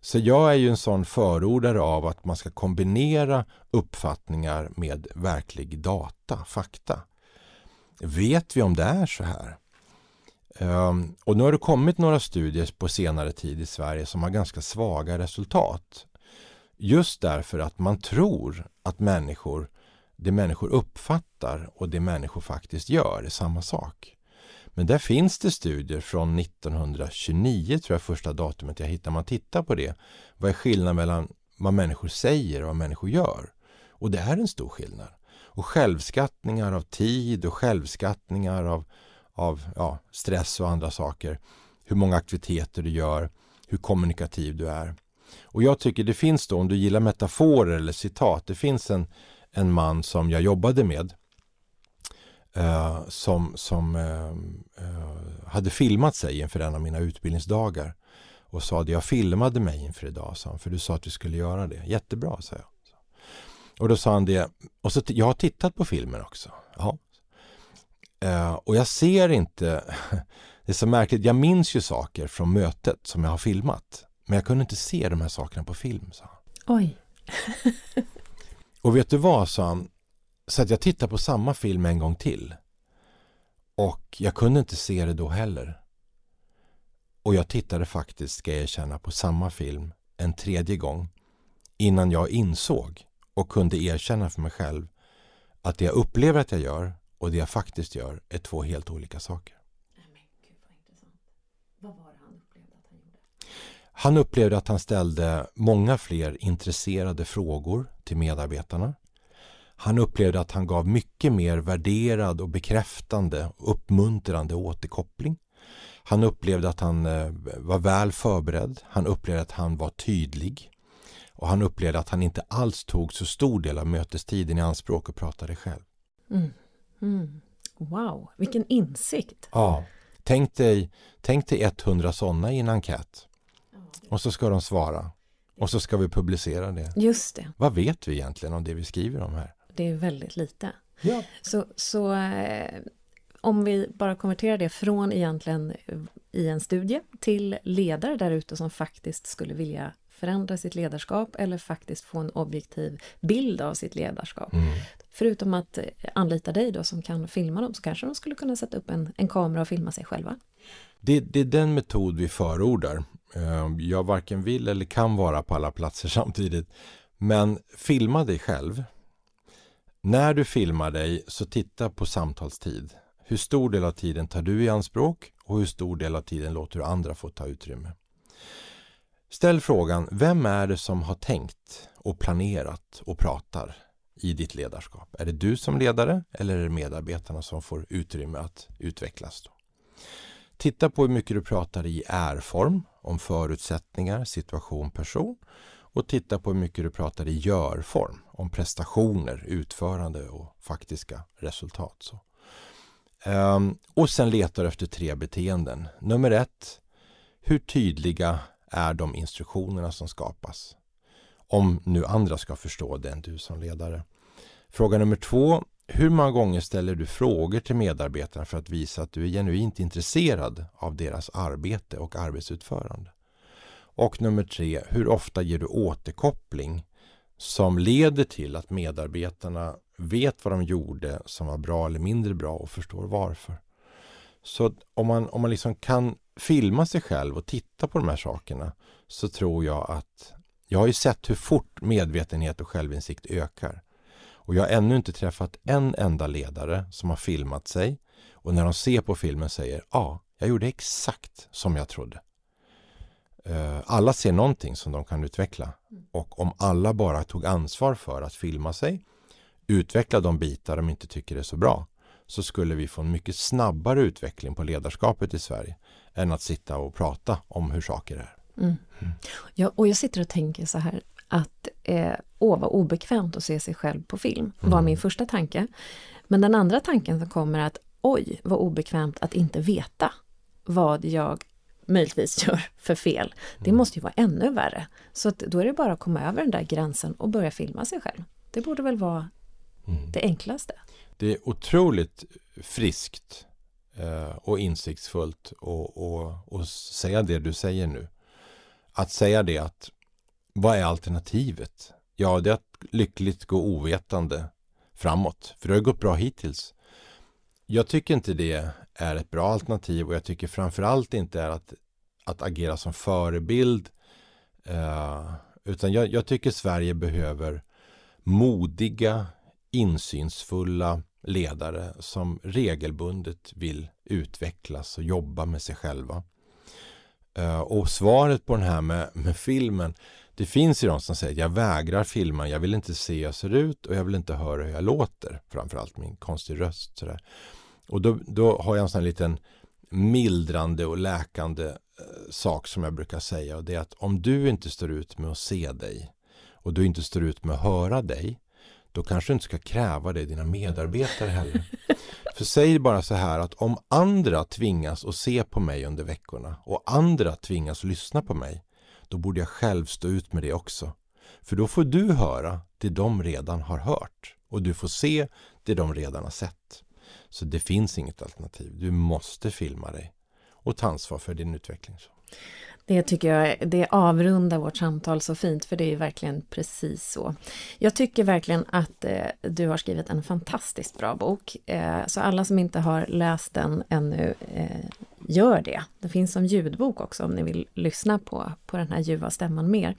Så jag är ju en sån förordare av att man ska kombinera uppfattningar med verklig data, fakta. Vet vi om det är så här? Um, och nu har det kommit några studier på senare tid i Sverige som har ganska svaga resultat. Just därför att man tror att människor, det människor uppfattar och det människor faktiskt gör är samma sak. Men där finns det studier från 1929, tror jag första datumet jag hittar. Man tittar på det. Vad är skillnaden mellan vad människor säger och vad människor gör? Och det är en stor skillnad. Och självskattningar av tid och självskattningar av av ja, stress och andra saker. Hur många aktiviteter du gör, hur kommunikativ du är. Och jag tycker det finns då, om du gillar metaforer eller citat, det finns en, en man som jag jobbade med eh, som, som eh, eh, hade filmat sig inför en av mina utbildningsdagar och sa att jag filmade mig inför idag, sa han, för du sa att du skulle göra det. Jättebra, sa jag. Och då sa han det, och så jag har tittat på filmen också. Ja, Uh, och jag ser inte, det är så märkligt, jag minns ju saker från mötet som jag har filmat. Men jag kunde inte se de här sakerna på film, sa han. Oj. och vet du vad, sa han, så att jag tittar på samma film en gång till. Och jag kunde inte se det då heller. Och jag tittade faktiskt, ska jag erkänna, på samma film en tredje gång innan jag insåg och kunde erkänna för mig själv att det jag upplever att jag gör och det jag faktiskt gör är två helt olika saker. Han upplevde att han ställde många fler intresserade frågor till medarbetarna. Han upplevde att han gav mycket mer värderad och bekräftande och uppmuntrande återkoppling. Han upplevde att han eh, var väl förberedd. Han upplevde att han var tydlig. Och han upplevde att han inte alls tog så stor del av mötestiden i anspråk och pratade själv. Mm. Mm. Wow, vilken insikt! Ja, tänk dig, tänk dig 100 sådana i en enkät. Och så ska de svara. Och så ska vi publicera det. Just det. Vad vet vi egentligen om det vi skriver om här? Det är väldigt lite. Ja. Så, så eh, om vi bara konverterar det från egentligen i en studie till ledare där ute som faktiskt skulle vilja förändra sitt ledarskap eller faktiskt få en objektiv bild av sitt ledarskap. Mm. Förutom att eh, anlita dig då som kan filma dem så kanske de skulle kunna sätta upp en, en kamera och filma sig själva. Det, det är den metod vi förordar. Eh, jag varken vill eller kan vara på alla platser samtidigt. Men filma dig själv. När du filmar dig så titta på samtalstid. Hur stor del av tiden tar du i anspråk och hur stor del av tiden låter du andra få ta utrymme. Ställ frågan, vem är det som har tänkt och planerat och pratar i ditt ledarskap? Är det du som ledare eller är det medarbetarna som får utrymme att utvecklas? Då? Titta på hur mycket du pratar i är-form, om förutsättningar, situation, person och titta på hur mycket du pratar i gör-form, om prestationer, utförande och faktiska resultat. Så. Um, och sen letar du efter tre beteenden. Nummer ett, hur tydliga är de instruktionerna som skapas. Om nu andra ska förstå det än du som ledare. Fråga nummer två. Hur många gånger ställer du frågor till medarbetarna för att visa att du är genuint intresserad av deras arbete och arbetsutförande? Och nummer tre. Hur ofta ger du återkoppling som leder till att medarbetarna vet vad de gjorde som var bra eller mindre bra och förstår varför? Så om man, om man liksom kan filma sig själv och titta på de här sakerna så tror jag att jag har ju sett hur fort medvetenhet och självinsikt ökar. Och jag har ännu inte träffat en enda ledare som har filmat sig och när de ser på filmen säger ja, jag gjorde exakt som jag trodde. Eh, alla ser någonting som de kan utveckla och om alla bara tog ansvar för att filma sig, utveckla de bitar de inte tycker är så bra, så skulle vi få en mycket snabbare utveckling på ledarskapet i Sverige än att sitta och prata om hur saker är. Mm. Mm. Ja, och jag sitter och tänker så här att eh, åh vad obekvämt att se sig själv på film, var mm. min första tanke. Men den andra tanken som kommer att oj vad obekvämt att inte veta vad jag möjligtvis gör för fel. Det mm. måste ju vara ännu värre. Så att då är det bara att komma över den där gränsen och börja filma sig själv. Det borde väl vara mm. det enklaste. Det är otroligt friskt eh, och insiktsfullt att säga det du säger nu. Att säga det att vad är alternativet? Ja, det är att lyckligt gå ovetande framåt. För det har gått bra hittills. Jag tycker inte det är ett bra alternativ och jag tycker framförallt inte är att, att agera som förebild. eh, utan jag, jag, tycker Sverige behöver modiga, insynsfulla ledare som regelbundet vill utvecklas och jobba med sig själva. Eh, och svaret på den här med, med filmen, det finns ju de som säger att jag vägrar filma, jag vill inte se hur jag ser ut och jag vill inte höra hur jag låter. Framförallt min konstig röst. Sådär. Och då, då har jag en sån här liten mildrande och läkande eh, sak som jag brukar säga och det är att om du inte står ut med att se dig och du inte står ut med att höra dig då kanske du inte ska kräva det dina medarbetare heller. För säg bara så här att om andra tvingas att se på mig under veckorna och andra tvingas lyssna på mig då borde jag själv stå ut med det också. För då får du höra det de redan har hört och du får se det de redan har sett. Så det finns inget alternativ. Du måste filma dig och ta ansvar för din utveckling. Det tycker jag, det avrundar vårt samtal så fint, för det är ju verkligen precis så. Jag tycker verkligen att eh, du har skrivit en fantastiskt bra bok. Eh, så alla som inte har läst den ännu, eh, gör det. Det finns som ljudbok också om ni vill lyssna på, på den här ljuva stämman mer.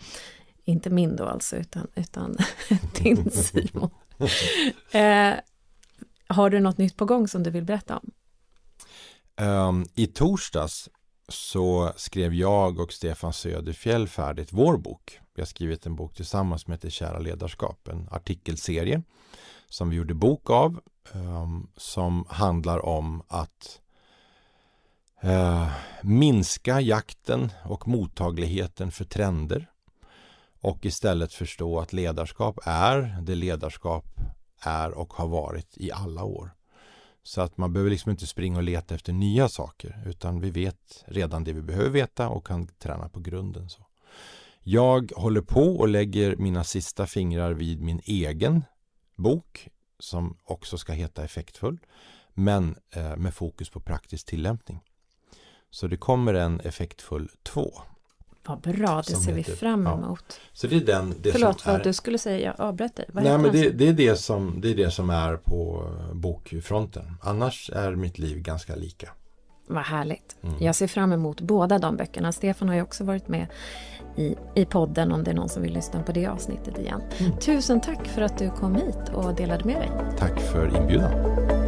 Inte min då alltså, utan, utan din Simon. Har du något nytt på gång som du vill berätta om? Um, I torsdags så skrev jag och Stefan Söderfjell färdigt vår bok. Vi har skrivit en bok tillsammans som heter Kära ledarskap, en artikelserie som vi gjorde bok av um, som handlar om att uh, minska jakten och mottagligheten för trender och istället förstå att ledarskap är det ledarskap är och har varit i alla år. Så att man behöver liksom inte springa och leta efter nya saker utan vi vet redan det vi behöver veta och kan träna på grunden. Så. Jag håller på och lägger mina sista fingrar vid min egen bok som också ska heta Effektfull men eh, med fokus på praktisk tillämpning. Så det kommer en Effektfull 2 vad bra, det ser heter, vi fram emot. Ja. Så det är den, det Förlåt som vad är, du skulle säga, jag avbröt dig. Vad nej, men det, det, är det, som, det är det som är på bokfronten. Annars är mitt liv ganska lika. Vad härligt. Mm. Jag ser fram emot båda de böckerna. Stefan har ju också varit med i, i podden om det är någon som vill lyssna på det avsnittet igen. Mm. Tusen tack för att du kom hit och delade med dig. Tack för inbjudan.